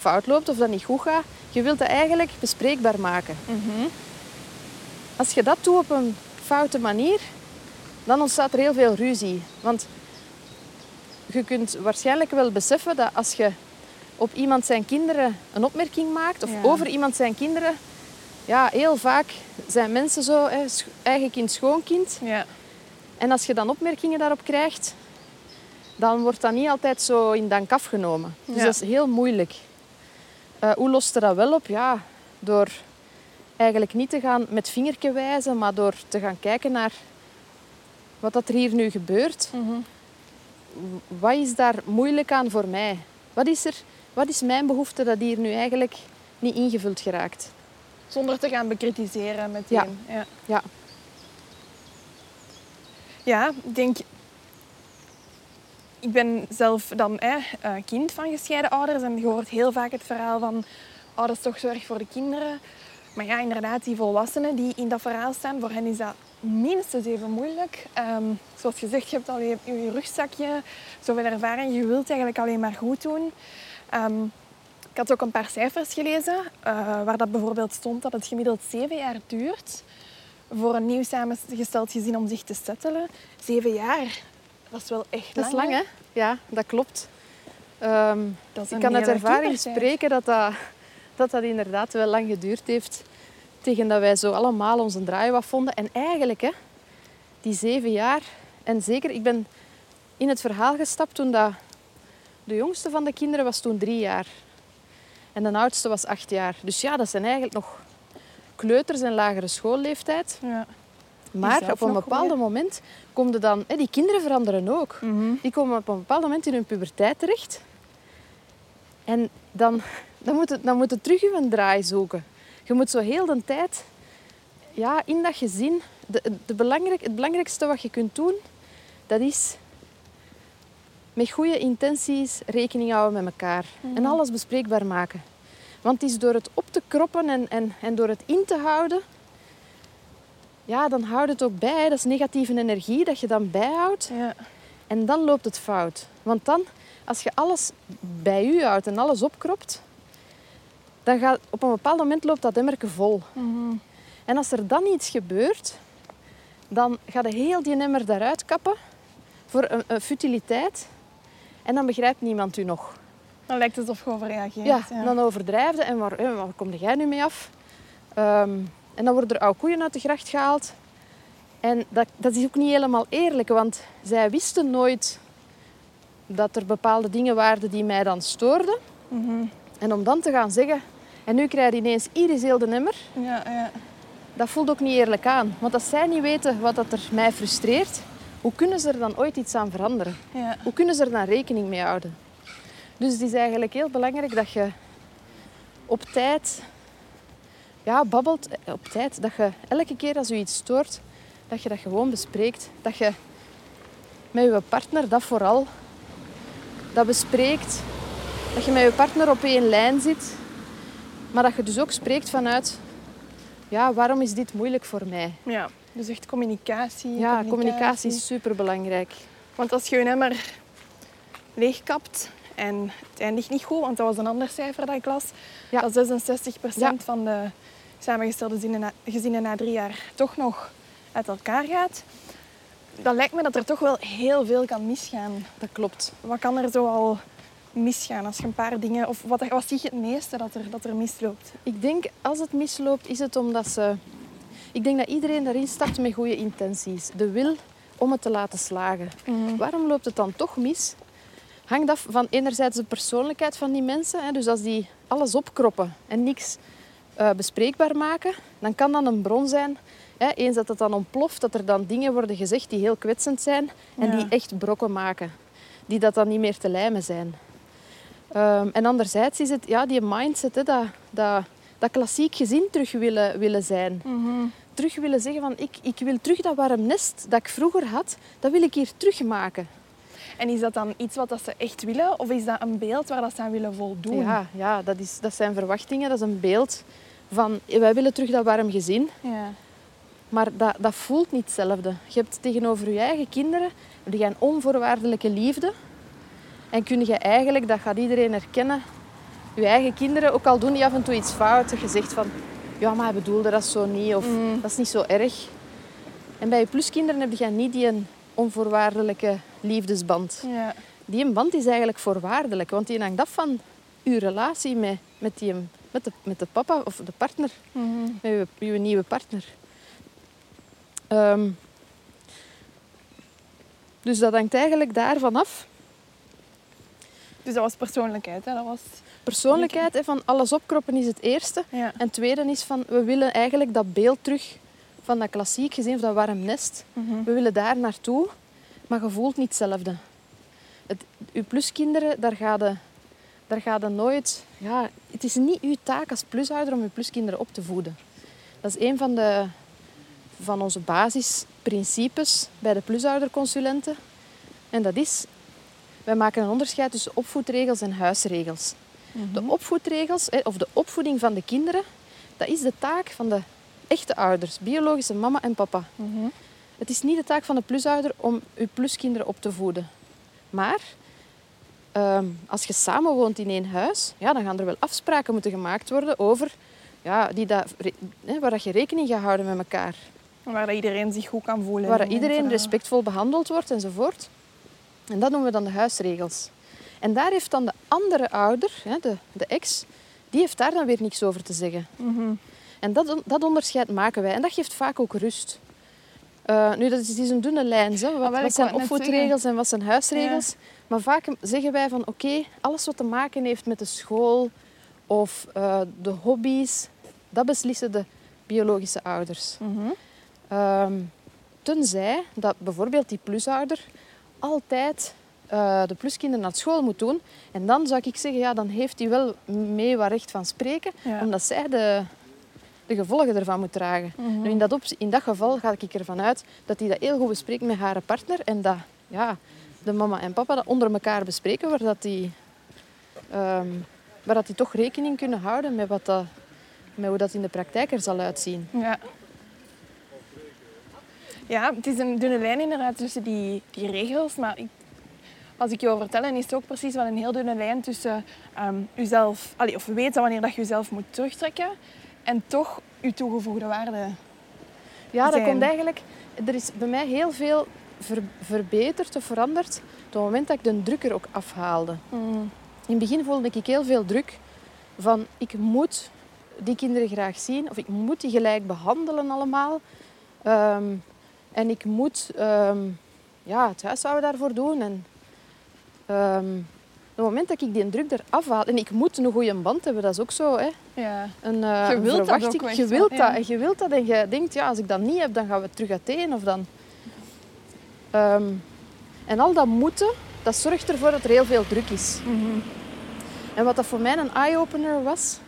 fout loopt of dat niet goed gaat. Je wilt dat eigenlijk bespreekbaar maken. Mhm. Als je dat doet op een foute manier, dan ontstaat er heel veel ruzie. Want je kunt waarschijnlijk wel beseffen dat als je op iemand zijn kinderen een opmerking maakt, of Ja. over iemand zijn kinderen, ja, heel vaak zijn mensen zo, hè, eigen kind, schoonkind. Ja. En als je dan opmerkingen daarop krijgt, dan wordt dat niet altijd zo in dank afgenomen. Dus Ja. dat is heel moeilijk. Eh, hoe lost je dat wel op? Ja, door eigenlijk niet te gaan met vingertje wijzen, maar door te gaan kijken naar wat dat er hier nu gebeurt. Mhm. Wat is daar moeilijk aan voor mij? Wat is, er, wat is mijn behoefte dat hier nu eigenlijk niet ingevuld geraakt? Zonder te gaan bekritiseren meteen. Ja. Ja. Ja. Ja, ik denk... Ik ben zelf dan eh, kind van gescheiden ouders en je hoort heel vaak het verhaal van ouders toch zorg voor de kinderen. Maar ja, inderdaad, die volwassenen die in dat verhaal staan, voor hen is dat minstens even moeilijk. Ehm, zoals gezegd, je hebt al je, je rugzakje, zoveel ervaring, je wilt eigenlijk alleen maar goed doen. Ehm, ik had ook een paar cijfers gelezen, eh, waar dat bijvoorbeeld stond dat het gemiddeld zeven jaar duurt voor een nieuw samengesteld gezin om zich te settelen. Zeven jaar, dat is wel echt Dat is lang, hè? Ja, dat klopt. Ehm, Dat ik kan uit ervaring spreken dat dat, dat dat inderdaad wel lang geduurd heeft. Tegen dat wij zo allemaal onze draai wat vonden. En eigenlijk, hè, die zeven jaar... En zeker, ik ben in het verhaal gestapt toen dat... De jongste van de kinderen was toen drie jaar. En de oudste was acht jaar. Dus ja, dat zijn eigenlijk nog kleuters en lagere schoolleeftijd. Ja. Maar op een bepaald moment komen dan... Hè, die kinderen veranderen ook. Mhm. Die komen op een bepaald moment in hun puberteit terecht. En dan, dan, moet, het, dan moet het terug een draai zoeken. Je moet zo heel de tijd ja, in dat gezin... De, de belangrijk, het belangrijkste wat je kunt doen, dat is met goede intenties rekening houden met elkaar. En alles bespreekbaar maken. Want het is door het op te kroppen en, en, en door het in te houden... Ja, dan houdt het ook bij. Dat is negatieve energie dat je dan bijhoudt. Ja. En dan loopt het fout. Want dan, als je alles bij u houdt en alles opkropt, dan gaat op een bepaald moment loopt dat emmerke vol. Mhm. En als er dan iets gebeurt, dan gaat je heel die emmer daaruit kappen voor een, een futiliteit. En dan begrijpt niemand u nog. Dan lijkt het alsof je overreageert. Ja, dan overdrijf je en waar, eh, waar kom jij nu mee af? Ehm, en dan worden er oude koeien uit de gracht gehaald. En dat, dat is ook niet helemaal eerlijk, want zij wisten nooit dat er bepaalde dingen waren die mij dan stoorden. Mhm. En om dan te gaan zeggen, En nu krijg je ineens iris heel de emmer. Ja, ja. Dat voelt ook niet eerlijk aan. Want als zij niet weten wat dat er mij frustreert, hoe kunnen ze er dan ooit iets aan veranderen? ja. Hoe kunnen ze er dan rekening mee houden? Dus het is eigenlijk heel belangrijk dat je op tijd ja, babbelt. Op tijd. Dat je elke keer als je iets stoort, dat je dat gewoon bespreekt. Dat je met je partner dat vooral dat bespreekt. Dat je met je partner op één lijn zit. Maar dat je dus ook spreekt vanuit... Ja, waarom is dit moeilijk voor mij? ja. Dus echt communicatie. Ja, communicatie is superbelangrijk. Want als je je emmer leegkapt en het eindigt niet goed, want dat was een ander cijfer dat ik las, Ja. dat 66% Ja. van de samengestelde gezinnen na, gezinnen na drie jaar toch nog uit elkaar gaat, dan lijkt me dat er toch wel heel veel kan misgaan. Dat klopt. Wat kan er zo al misgaan als je een paar dingen... Of wat, wat zie je het meeste dat er, dat er misloopt? Ik denk, als het misloopt, is het omdat ze... Ik denk dat iedereen daarin stapt met goede intenties. De wil om het te laten slagen. Waarom loopt het dan toch mis? Hangt af van enerzijds de persoonlijkheid van die mensen. Hè. Dus als die alles opkroppen en niks eh, bespreekbaar maken, dan kan dat een bron zijn. Hè. Eens dat het dan ontploft, dat er dan dingen worden gezegd die heel kwetsend zijn en Ja. die echt brokken maken. Die dat dan niet meer te lijmen zijn. Ehm, en anderzijds is het ja, die mindset, hè, dat, dat, dat klassiek gezin terug willen, willen zijn. Terug willen zeggen van ik, ik wil terug dat warm nest dat ik vroeger had, dat wil ik hier terugmaken. En is dat dan iets wat dat ze echt willen? Of is dat een beeld waar dat ze aan willen voldoen? Ja, ja dat, is, dat zijn verwachtingen, dat is een beeld van wij willen terug dat warm gezin. Ja. Maar dat, dat voelt niet hetzelfde. Je hebt tegenover je eigen kinderen heb je een onvoorwaardelijke liefde. En kun je eigenlijk, dat gaat iedereen herkennen, je eigen kinderen, ook al doen die af en toe iets fout, je zegt van, ja, maar hij bedoelde dat zo niet, of dat is niet zo erg. En bij je pluskinderen heb je niet die een onvoorwaardelijke liefdesband. Ja. Die een band is eigenlijk voorwaardelijk, want die hangt af van je relatie met, met, die, met, de, met de papa of de partner, met je, je nieuwe partner. Ehm, dus dat hangt eigenlijk daarvan af. Dus dat was persoonlijkheid, hè? Dat was... Persoonlijkheid, hè, van alles opkroppen is het eerste. Ja. En het tweede is van, we willen eigenlijk dat beeld terug van dat klassiek gezin, of dat warm nest. We willen daar naartoe, maar je voelt niet hetzelfde. Het, uw pluskinderen, daar gaat je, daar gaat je nooit... Ja, het is niet uw taak als plusouder om uw pluskinderen op te voeden. Dat is een van, de, van onze basisprincipes bij de plusouderconsulenten. En dat is, wij maken een onderscheid tussen opvoedregels en huisregels. De opvoedregels, hè, of de opvoeding van de kinderen, dat is de taak van de echte ouders, biologische mama en papa. Het is niet de taak van de plusouder om uw pluskinderen op te voeden. Maar ehm, als je samen woont in één huis, ja, dan gaan er wel afspraken moeten gemaakt worden over ja, die dat, waar dat je rekening gaat houden met elkaar. Waar dat iedereen zich goed kan voelen. Waar iedereen respectvol behandeld wordt enzovoort. En dat noemen we dan de huisregels. En daar heeft dan de andere ouder, hè, de, de ex, die heeft daar dan weer niks over te zeggen. Mhm. En dat, dat onderscheid maken wij. En dat geeft vaak ook rust. Eh, nu, dat is, een dunne lijn. Hè. Wat, wat zijn opvoedregels en wat zijn huisregels? Maar vaak zeggen wij van oké, alles wat te maken heeft met de school of eh, de hobby's, dat beslissen de biologische ouders. Mhm. Ehm, tenzij dat bijvoorbeeld die plusouder altijd eh, de pluskinderen naar school moet doen. En dan zou ik zeggen, ja, dan heeft hij wel mee wat recht van spreken, Ja. omdat zij de, de gevolgen ervan moet dragen. Mhm. Nu, in, dat op, in dat geval ga ik ervan uit dat hij dat heel goed bespreekt met haar partner en dat ja, de mama en papa dat onder elkaar bespreken, waar dat die, ehm, waar dat die toch rekening kunnen houden met, wat dat, met hoe dat in de praktijk er zal uitzien. Ja. Ja, het is een dunne lijn inderdaad tussen die, die regels. Maar ik, als ik je wil vertellen, is het ook precies wel een heel dunne lijn tussen ehm jezelf, allee, of weten wanneer dat je jezelf moet terugtrekken en toch je toegevoegde waarde. Ja, dat komt eigenlijk... Er is bij mij heel veel ver- verbeterd of veranderd op het moment dat ik de druk er ook afhaalde. In het begin voelde ik heel veel druk van ik moet die kinderen graag zien of ik moet die gelijk behandelen allemaal. Ehm, en ik moet ehm, ja, het huishouden daarvoor doen. En, ehm, moment dat ik die druk eraf haal... En ik moet een goede band hebben, dat is ook zo. Hè. Ja. Eh, Je wilt dat ook Je wilt ja. dat. En je wilt dat. En je denkt, ja, als ik dat niet heb, dan gaan we terug uiteen. Of dan... Ehm, en al dat moeten, dat zorgt ervoor dat er heel veel druk is. Mhm. En wat dat voor mij een eye-opener was,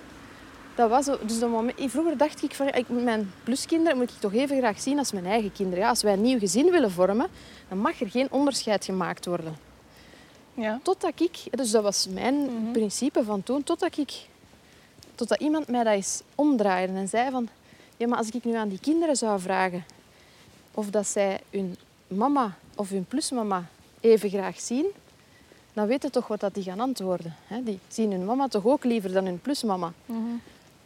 dat was dus dat moment. Vroeger dacht ik van, ik, mijn pluskinderen moet ik toch even graag zien als mijn eigen kinderen. Ja, als wij een nieuw gezin willen vormen, dan mag er geen onderscheid gemaakt worden. Ja. Totdat ik, dus dat was mijn principe van toen, totdat ik, totdat iemand mij dat eens omdraaide en zei van, ja, maar als ik nu aan die kinderen zou vragen of dat zij hun mama of hun plusmama even graag zien, dan weten toch wat dat die gaan antwoorden. Hè? Die zien hun mama toch ook liever dan hun plusmama. Mhm.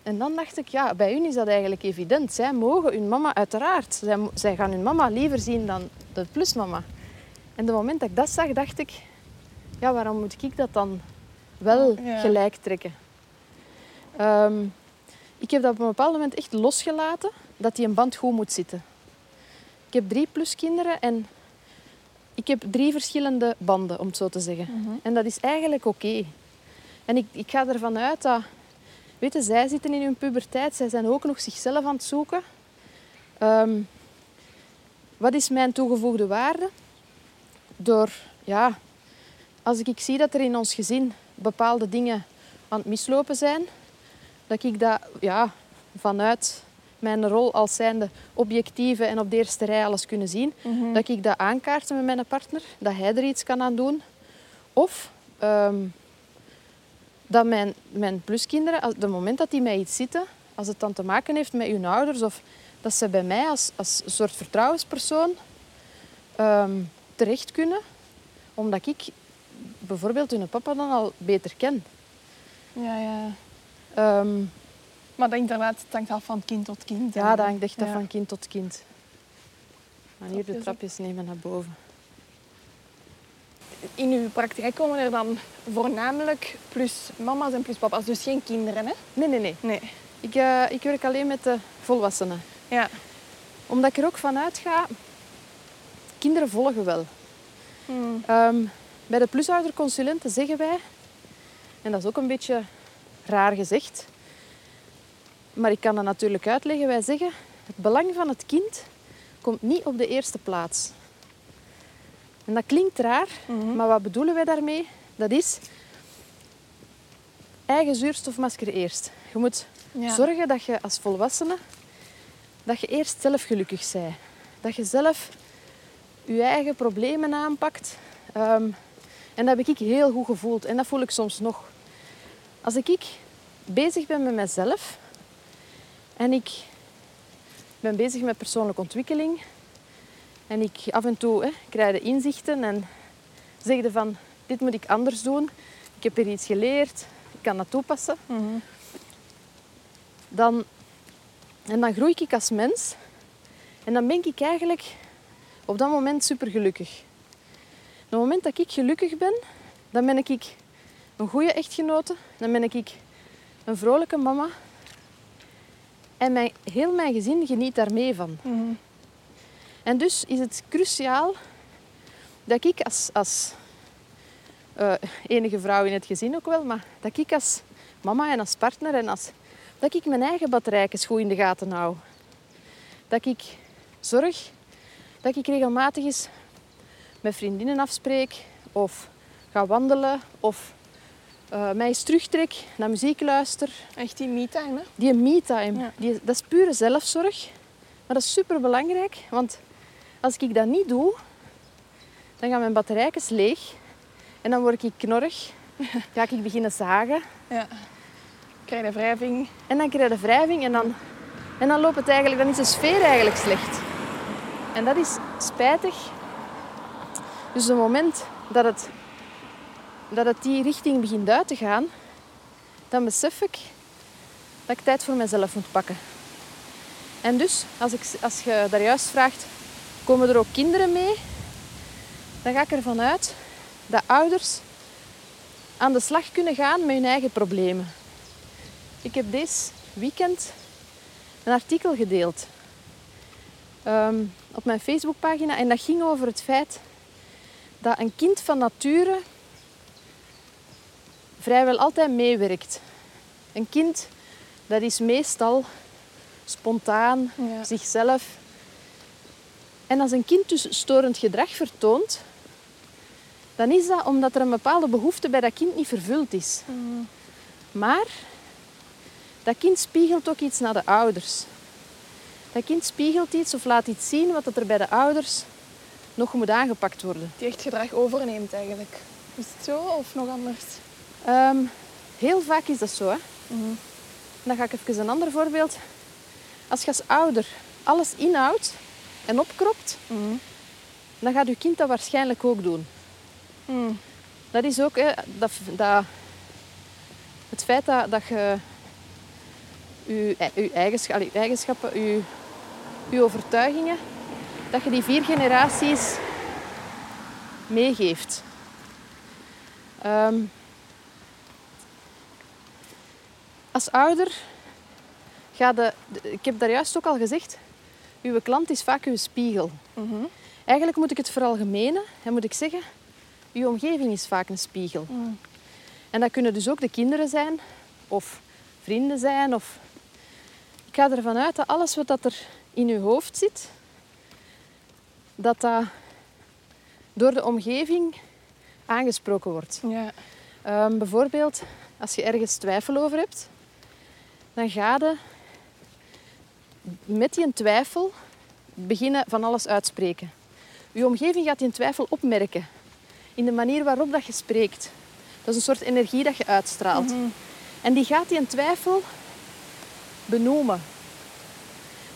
En dan dacht ik, ja, bij hun is dat eigenlijk evident. Zij mogen hun mama, uiteraard, zij, zij gaan hun mama liever zien dan de plusmama. En op het moment dat ik dat zag, dacht ik, ja, waarom moet ik dat dan wel Ja. gelijk trekken? Ehm, ik heb dat op een bepaald moment echt losgelaten, dat die een band goed moet zitten. Ik heb drie pluskinderen en ik heb drie verschillende banden, om het zo te zeggen. En dat is eigenlijk oké. En ik, ik ga ervan uit dat... Weet je, zij zitten in hun puberteit. Zij zijn ook nog zichzelf aan het zoeken. Ehm, wat is mijn toegevoegde waarde? Door, ja... Als ik zie dat er in ons gezin bepaalde dingen aan het mislopen zijn, dat ik dat ja, vanuit mijn rol als zijnde objectieve en op de eerste rij alles kunnen zien, dat ik dat aankaarten met mijn partner, dat hij er iets kan aan doen. Of ehm, dat mijn, mijn pluskinderen, als, het moment dat die mij iets zitten, als het dan te maken heeft met hun ouders of dat ze bij mij als, als een soort vertrouwenspersoon ehm, terecht kunnen, omdat ik bijvoorbeeld hun papa dan al beter ken. Ja, ja. Ehm, Maar dat inderdaad, het hangt af van kind tot kind. ja, En- dat hangt echt af ja. van kind tot kind. Maar hier de Trapjes nemen naar boven. In uw praktijk komen er dan voornamelijk plus mama's en plus papa's, dus geen kinderen, hè? Nee, nee, nee. Nee. Ik, eh, ik werk alleen met de volwassenen. Ja. Omdat ik er ook van uitga, kinderen volgen wel. Hmm. Ehm, bij de plusouderconsulenten zeggen wij, en dat is ook een beetje raar gezegd, maar ik kan dat natuurlijk uitleggen. Wij zeggen, het belang van het kind komt niet op de eerste plaats. En dat klinkt raar, maar wat bedoelen wij daarmee? Dat is eigen zuurstofmasker eerst. Je moet Ja. zorgen dat je als volwassene dat je eerst zelf gelukkig bent. Dat je zelf je eigen problemen aanpakt. Ehm, en dat heb ik heel goed gevoeld. En dat voel ik soms nog. Als ik bezig ben met mezelf en ik ben bezig met persoonlijke ontwikkeling en ik af en toe hè, krijg de inzichten en zeg van dit moet ik anders doen. Ik heb hier iets geleerd, ik kan dat toepassen. Mhm. Dan, en dan groei ik als mens en dan ben ik eigenlijk op dat moment super gelukkig. Op het moment dat ik gelukkig ben, dan ben ik een goede echtgenote, dan ben ik een vrolijke mama. En mijn, heel mijn gezin geniet daar mee van. Mhm. En dus is het cruciaal dat ik als, als eh, enige vrouw in het gezin ook wel, maar dat ik als mama en als partner en als, dat ik mijn eigen batterijtjes goed in de gaten hou. Dat ik zorg dat ik regelmatig eens met vriendinnen afspreek of ga wandelen of eh, mij eens terugtrek, naar muziek luister. Echt die me-time, hè? Die me-time, Ja. die, dat is pure zelfzorg. Maar dat is super belangrijk, want als ik dat niet doe, dan gaan mijn batterijtjes leeg. En dan word ik knorrig. Ga ik beginnen zagen. Ja. Krijg je wrijving. En dan krijg je wrijving en dan, en dan loopt het eigenlijk, dan is de sfeer eigenlijk slecht. En dat is spijtig. Dus op het moment dat het, dat het die richting begint uit te gaan, dan besef ik dat ik tijd voor mezelf moet pakken. En dus, als, ik, als je daar juist vraagt, komen er ook kinderen mee? Dan ga ik ervan uit dat ouders aan de slag kunnen gaan met hun eigen problemen. Ik heb deze weekend een artikel gedeeld ehm, op mijn Facebookpagina en dat ging over het feit dat een kind van nature vrijwel altijd meewerkt. Een kind, dat is meestal spontaan, Ja. zichzelf. En als een kind dus storend gedrag vertoont, dan is dat omdat er een bepaalde behoefte bij dat kind niet vervuld is. Maar dat kind spiegelt ook iets naar de ouders. Dat kind spiegelt iets of laat iets zien wat er bij de ouders nog moet aangepakt worden. Die echt gedrag overneemt eigenlijk. Is het zo of nog anders? Ehm, heel vaak is dat zo. Hè? Dan ga ik even een ander voorbeeld. Als je als ouder alles inhoudt en opkropt, dan gaat je kind dat waarschijnlijk ook doen. Hmm. Dat is ook hè, dat, dat, het feit dat, dat je je, je eigenschappen, je, je overtuigingen, dat je die vier generaties meegeeft. Ehm, als ouder ga de, ik heb daar juist ook al gezegd, uw klant is vaak uw spiegel. Eigenlijk moet ik het veralgemenen en moet ik zeggen, uw omgeving is vaak een spiegel. En dat kunnen dus ook de kinderen zijn, of vrienden zijn. Of... Ik ga ervan uit dat alles wat dat er in uw hoofd zit, dat dat door de omgeving aangesproken wordt. Ja. Ehm, bijvoorbeeld, als je ergens twijfel over hebt, dan ga je met die twijfel beginnen van alles uitspreken. Je omgeving gaat die twijfel opmerken in de manier waarop dat je spreekt. Dat is een soort energie dat je uitstraalt. En die gaat die twijfel benoemen.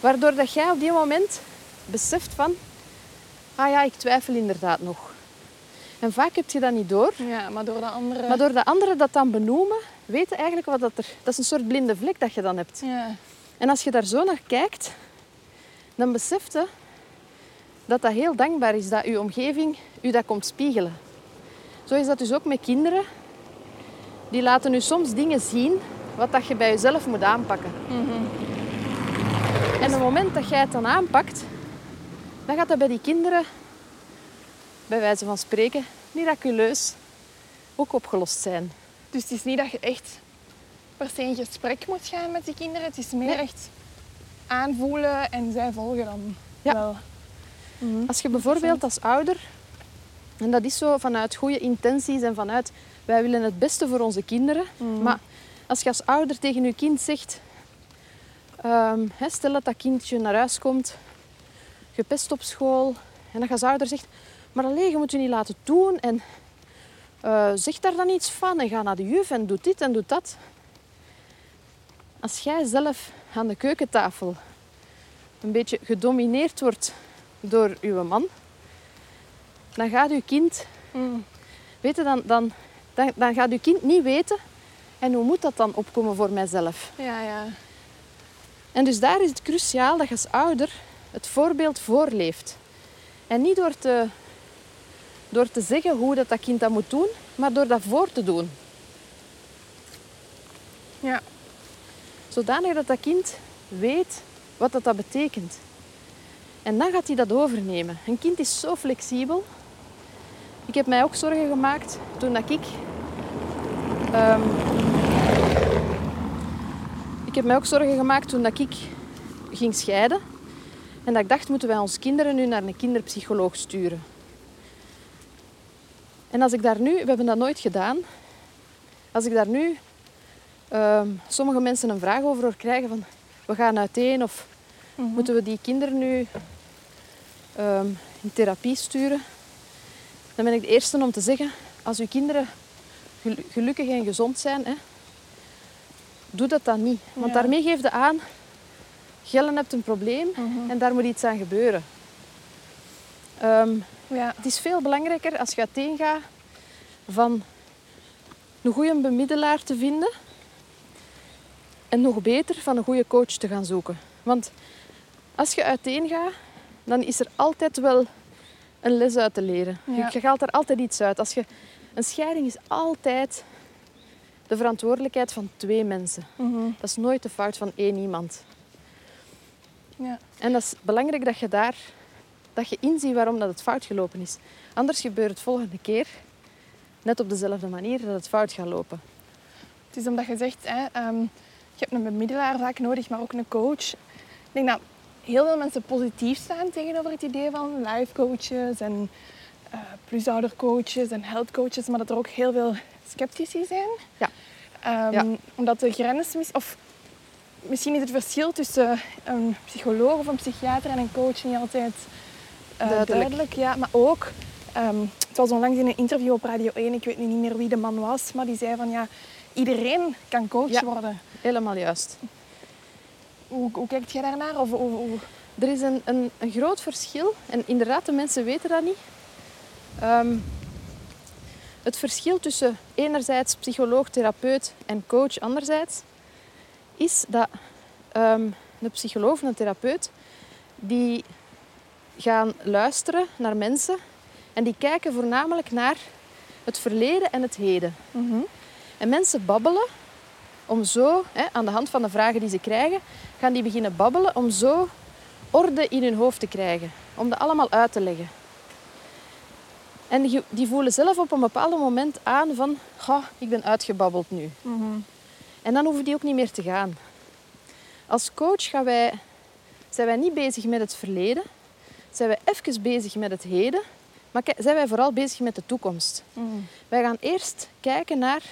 Waardoor dat jij op die moment beseft van, ah ja, ik twijfel inderdaad nog. En vaak heb je dat niet door. ja, maar door de andere... Maar door de anderen dat dan benoemen, weten eigenlijk wat dat er... Dat is een soort blinde vlek dat je dan hebt. Ja. En als je daar zo naar kijkt, dan beseft je dat dat heel dankbaar is dat je omgeving u dat komt spiegelen. Zo is dat dus ook met kinderen. Die laten u soms dingen zien wat dat je bij jezelf moet aanpakken. En op het moment dat jij het dan aanpakt, dan gaat dat bij die kinderen, bij wijze van spreken, miraculeus ook opgelost zijn. Dus het is niet dat je echt per se in gesprek moet gaan met die kinderen. Het is meer Nee. echt aanvoelen en zij volgen dan Ja. wel. Als je bijvoorbeeld als ouder, en dat is zo vanuit goede intenties en vanuit wij willen het beste voor onze kinderen, maar als je als ouder tegen je kind zegt, ehm, hè, stel dat dat kindje naar huis komt, gepest op school, en dat je als ouder zegt, maar alleen je moet je niet laten doen en eh, zeg daar dan iets van en ga naar de juf en doe dit en doe dat. Als jij zelf aan de keukentafel een beetje gedomineerd wordt door uw man, dan gaat uw kind, Mm. weet je, dan, dan, dan, dan gaat uw kind niet weten en hoe moet dat dan opkomen voor mijzelf. Ja, ja. En dus daar is het cruciaal dat je als ouder het voorbeeld voorleeft. En niet door te, door te zeggen hoe dat, dat kind dat moet doen, maar door dat voor te doen. Ja. Zodanig dat dat kind weet wat dat, dat betekent. En dan gaat hij dat overnemen. Een kind is zo flexibel. Ik heb mij ook zorgen gemaakt toen dat ik... ehm, ik heb mij ook zorgen gemaakt toen dat ik ging scheiden. En dat ik dacht, moeten wij onze kinderen nu naar een kinderpsycholoog sturen? En als ik daar nu... We hebben dat nooit gedaan. Als ik daar nu ehm, sommige mensen een vraag over hoor krijgen van... We gaan uiteen of moeten we die kinderen nu ehm, in therapie sturen? Dan ben ik de eerste om te zeggen, als uw kinderen gelu- gelukkig en gezond zijn, hè, doe dat dan niet. Want Ja. daarmee geef je aan, Gellen hebt een probleem en daar moet iets aan gebeuren. Ehm, Ja. het is veel belangrijker als je uiteen gaat van een goede bemiddelaar te vinden en nog beter van een goede coach te gaan zoeken. Want als je uiteen gaat, dan is er altijd wel een les uit te leren. Ja. Je haalt er altijd iets uit. Als je, een scheiding is altijd de verantwoordelijkheid van twee mensen. Mhm. Dat is nooit de fout van één iemand. ja. En dat is belangrijk dat je daar dat je inziet waarom dat het fout gelopen is. Anders gebeurt het volgende keer net op dezelfde manier dat het fout gaat lopen. Het is omdat je zegt, hè, ehm, je hebt een bemiddelaar vaak nodig, maar ook een coach. Ik denk dat heel veel mensen positief staan tegenover het idee van life coaches en uh, plusoudercoaches en health coaches, maar dat er ook heel veel sceptici zijn. Ja. Ehm, Ja. Omdat de grens, mis- of misschien is het verschil tussen een psycholoog of een psychiater en een coach niet altijd eh, Duidelijk. duidelijk. Ja, maar ook, ehm, het was onlangs in een interview op Radio 1, ik weet nu niet meer wie de man was, maar die zei van ja, iedereen kan coach Ja. worden. Helemaal juist. Hoe, hoe kijkt jij daarnaar? Of, hoe, hoe- Er is een, een, een groot verschil en inderdaad, de mensen weten dat niet. Ehm, het verschil tussen enerzijds psycholoog, therapeut en coach anderzijds is dat ehm een psycholoog of een therapeut die gaan luisteren naar mensen en die kijken voornamelijk naar het verleden en het heden. En mensen babbelen om zo, hè, aan de hand van de vragen die ze krijgen, gaan die beginnen babbelen om zo orde in hun hoofd te krijgen. Om dat allemaal uit te leggen. En die, die voelen zelf op een bepaald moment aan van, "Goh, ik ben uitgebabbeld nu. En dan hoeven die ook niet meer te gaan. Als coach gaan wij, zijn wij niet bezig met het verleden. Zijn wij even bezig met het heden. Maar zijn wij vooral bezig met de toekomst. Wij gaan eerst kijken naar...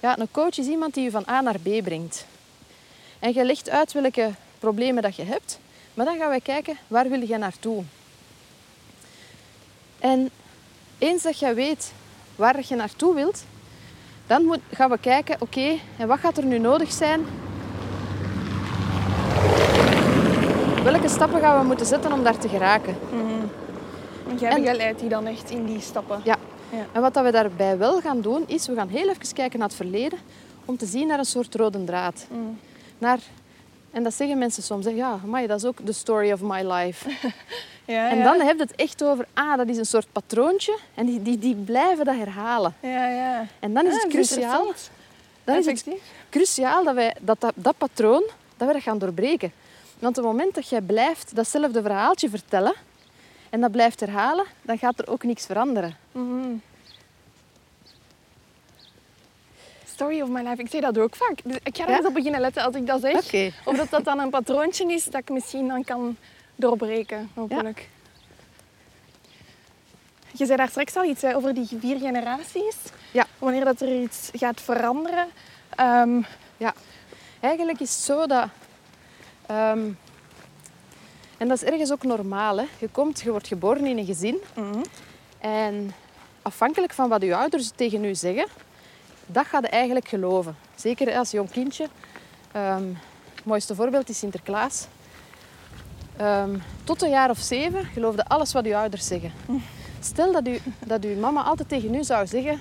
Ja, een coach is iemand die je van A naar B brengt. En je legt uit welke problemen dat je hebt. Maar dan gaan wij kijken, waar wil je naartoe? En eens dat je weet waar je naartoe wilt, dan gaan we kijken, oké, en wat gaat er nu nodig zijn? Welke stappen gaan we moeten zetten om daar te geraken? Jij En- begeleidt die dan echt in die stappen. Ja. Ja. En wat dat we daarbij wel gaan doen, is we gaan heel even kijken naar het verleden om te zien naar een soort rode draad. Naar, en dat zeggen mensen soms, hè, ja, amai, dat is ook the story of my life. Ja, En ja. dan heb je het echt over, ah, dat is een soort patroontje en die, die, die blijven dat herhalen. Ja, ja. En dan is Ah, het cruciaal, dan is het cruciaal dat, wij, dat, dat dat patroon, dat we dat gaan doorbreken. Want op het moment dat jij blijft datzelfde verhaaltje vertellen en dat blijft herhalen, dan gaat er ook niks veranderen. Mhm. Story of my life. Ik zeg dat ook vaak. Dus ik ga er Ja? eens op beginnen letten als ik dat zeg. Of dat dat dan een patroontje is dat ik misschien dan kan doorbreken, hopelijk. Je zei daar straks al iets hè, over die vier generaties. Ja. Wanneer dat er iets gaat veranderen. Ehm, Ja, eigenlijk is het zo dat. Ehm, en dat is ergens ook normaal. Hè? Je, komt, je wordt geboren in een gezin. En afhankelijk van wat je ouders tegen u zeggen, dat gaat je eigenlijk geloven. Zeker als jong kindje. Ehm, het mooiste voorbeeld is Sinterklaas. Ehm, tot een jaar of zeven geloofde alles wat uw ouders zeggen. Stel dat, u, dat uw mama altijd tegen u zou zeggen...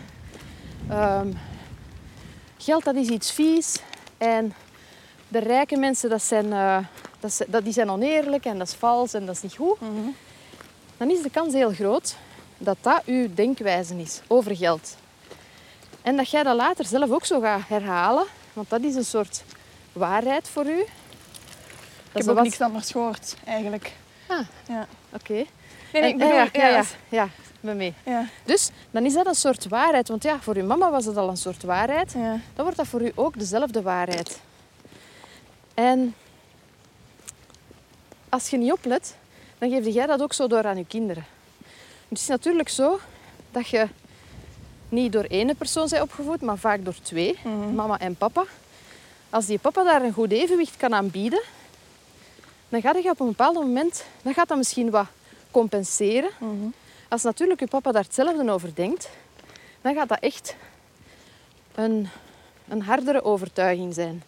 geld dat is iets vies en de rijke mensen dat zijn, eh, dat, dat, die zijn oneerlijk en dat is vals en dat is niet goed. Dan is de kans heel groot dat dat uw denkwijze is over geld. En dat jij dat later zelf ook zo gaat herhalen, want dat is een soort waarheid voor u. ik Dat heb is ook wat- niks anders gehoord, eigenlijk. Ah. Ja. Oké. Nee, ik bedoel, ja, ja, ja, ja, ik mee. ja, Dus dan is dat een soort waarheid. Want ja, voor uw mama was het al een soort waarheid. ja. dan wordt dat voor u ook dezelfde waarheid. En als je niet oplet, dan geef jij dat ook zo door aan je kinderen. Het is natuurlijk zo dat je niet door één persoon bent opgevoed, maar vaak door twee, mama en papa. Als die papa daar een goed evenwicht kan aanbieden, dan gaat je op een bepaald moment, dan gaat dat misschien wat compenseren. Als natuurlijk je papa daar hetzelfde over denkt, dan gaat dat echt een, een hardere overtuiging zijn.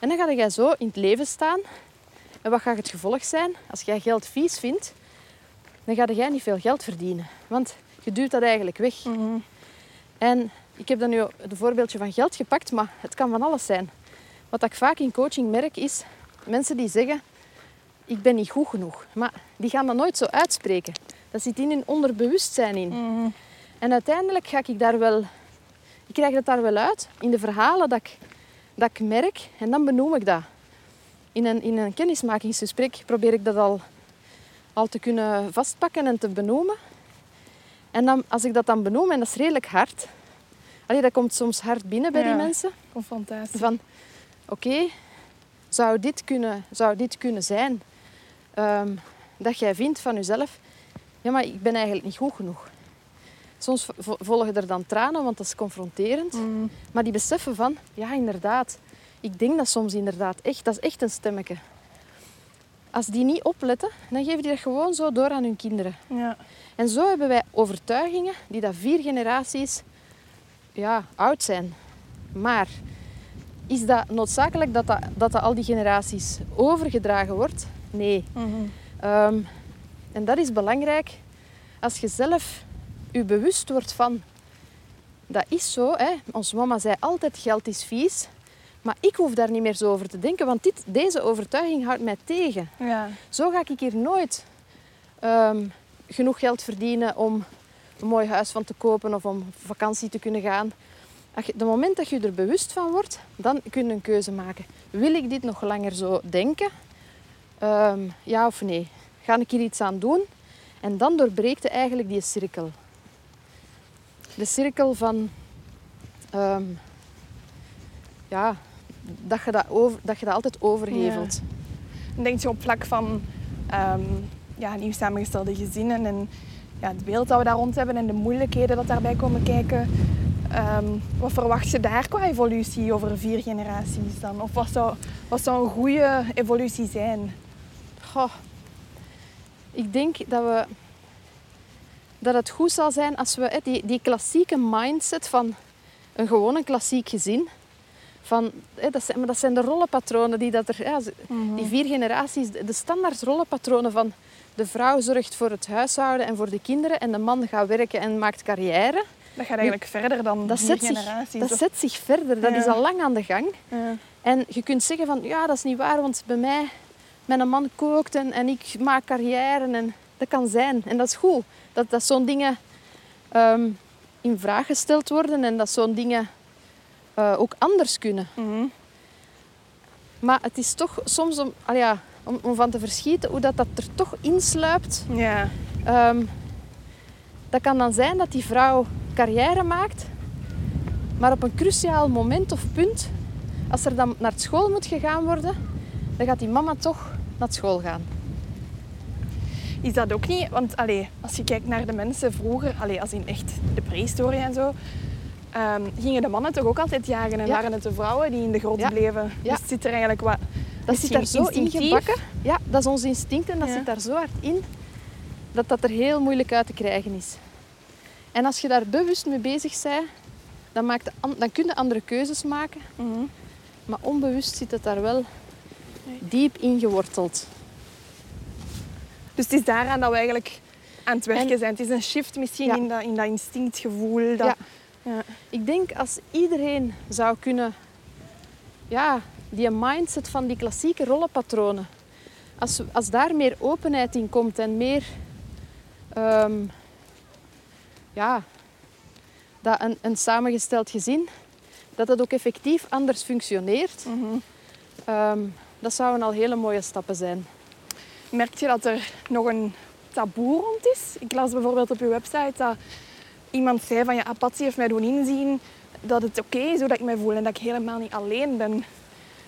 En dan ga jij zo in het leven staan. En wat gaat het gevolg zijn? Als jij geld vies vindt, dan ga jij niet veel geld verdienen. Want je duwt dat eigenlijk weg. En ik heb dan nu het voorbeeldje van geld gepakt, maar het kan van alles zijn. Wat ik vaak in coaching merk is mensen die zeggen: Ik ben niet goed genoeg. Maar die gaan dat nooit zo uitspreken. Dat zit in hun onderbewustzijn in. En uiteindelijk ga ik daar wel ik krijg dat daar wel uit in de verhalen dat ik, dat ik merk en dan benoem ik dat. In een, in een kennismakingsgesprek probeer ik dat al, al te kunnen vastpakken en te benoemen. En dan, als ik dat dan benoem, en dat is redelijk hard, Allee, dat komt soms hard binnen bij Ja. die mensen. Confrontatie. Van, oké, zou, dit kunnen- zou dit kunnen zijn ehm, dat jij vindt van jezelf, ja, maar ik ben eigenlijk niet goed genoeg. Soms vo- volgen er dan tranen, want dat is confronterend. Mm. Maar die beseffen van, ja, inderdaad. Ik denk dat soms inderdaad echt. Dat is echt een stemmetje. Als die niet opletten, dan geven die dat gewoon zo door aan hun kinderen. Ja. En zo hebben wij overtuigingen die dat vier generaties ja, oud zijn. Maar is dat noodzakelijk dat dat, dat dat al die generaties overgedragen wordt? Nee. Mhm. Ehm, en dat is belangrijk als je zelf je bewust wordt van... Dat is zo, hè. Onze mama zei altijd geld is vies. Maar ik hoef daar niet meer zo over te denken, want dit, deze overtuiging houdt mij tegen. Ja. Zo ga ik hier nooit ehm, genoeg geld verdienen om een mooi huis van te kopen of om op vakantie te kunnen gaan. De moment dat je er bewust van wordt, dan kun je een keuze maken. Wil ik dit nog langer zo denken? Ehm, ja of nee? Ga ik hier iets aan doen? En dan doorbreekt je eigenlijk die cirkel. De cirkel van... ehm, ja, dat je dat, over, dat je dat altijd overhevelt. Dan denk je op vlak van ehm, ja, nieuw samengestelde gezinnen en ja, het beeld dat we daar rond hebben en de moeilijkheden dat daarbij komen kijken. Ehm, wat verwacht je daar qua evolutie over vier generaties dan? Of wat zou, wat zou een goede evolutie zijn? Goh. Ik denk dat, we, dat het goed zal zijn als we hè, die, die klassieke mindset van een gewoon een klassiek gezin. Van, hè, dat, zijn, maar dat zijn de rollenpatronen die dat er... Ja, ze- Die vier generaties, de standaard rollenpatronen van de vrouw zorgt voor het huishouden en voor de kinderen en de man gaat werken en maakt carrière. Dat gaat eigenlijk verder dan Dat, vier zet zich, generaties. dat of- zet zich verder. Dat Ja. is al lang aan de gang. Ja. En je kunt zeggen van, ja, dat is niet waar, want bij mij, mijn man kookt en, en ik maak carrière. En dat kan zijn. En dat is goed. Dat, dat zo'n dingen ehm, in vraag gesteld worden en dat zo'n dingen eh, ook anders kunnen. Mhm. Maar het is toch soms om, al ja, om, om van te verschieten hoe dat, dat er toch insluipt. ja. Ehm, dat kan dan zijn dat die vrouw carrière maakt, maar op een cruciaal moment of punt, als er dan naar school moet gegaan worden, dan gaat die mama toch naar school gaan. Is dat ook niet? Want allee, als je kijkt naar de mensen vroeger, allee, als in echt de prehistorie en zo, ehm, gingen de mannen toch ook altijd jagen en Ja. waren het de vrouwen die in de grot bleven. Ja. Dus het zit er eigenlijk wat... Dat zit daar zo instinctief. ingebakken. Ja, dat is ons instinct en dat zit daar zo hard in dat dat er heel moeilijk uit te krijgen is. En als je daar bewust mee bezig bent, dan, maakt de dan kun je andere keuzes maken. Mhm. Maar onbewust zit het daar wel diep ingeworteld. Dus het is daaraan dat we eigenlijk aan het werken En- zijn. Het is een shift misschien Ja. in, dat, in dat instinctgevoel. Dat, Ja. Ik denk als iedereen zou kunnen, ja, die mindset van die klassieke rollenpatronen, als, als daar meer openheid in komt en meer, ehm, ja, dat een, een samengesteld gezin, dat het ook effectief anders functioneert, Mhm. ehm, dat zouden al hele mooie stappen zijn. Merk je dat er nog een taboe rond is? Ik las bijvoorbeeld op je website dat iemand zei van ja, apathie heeft mij doen inzien dat het oké is hoe dat ik mij voel en dat ik helemaal niet alleen ben.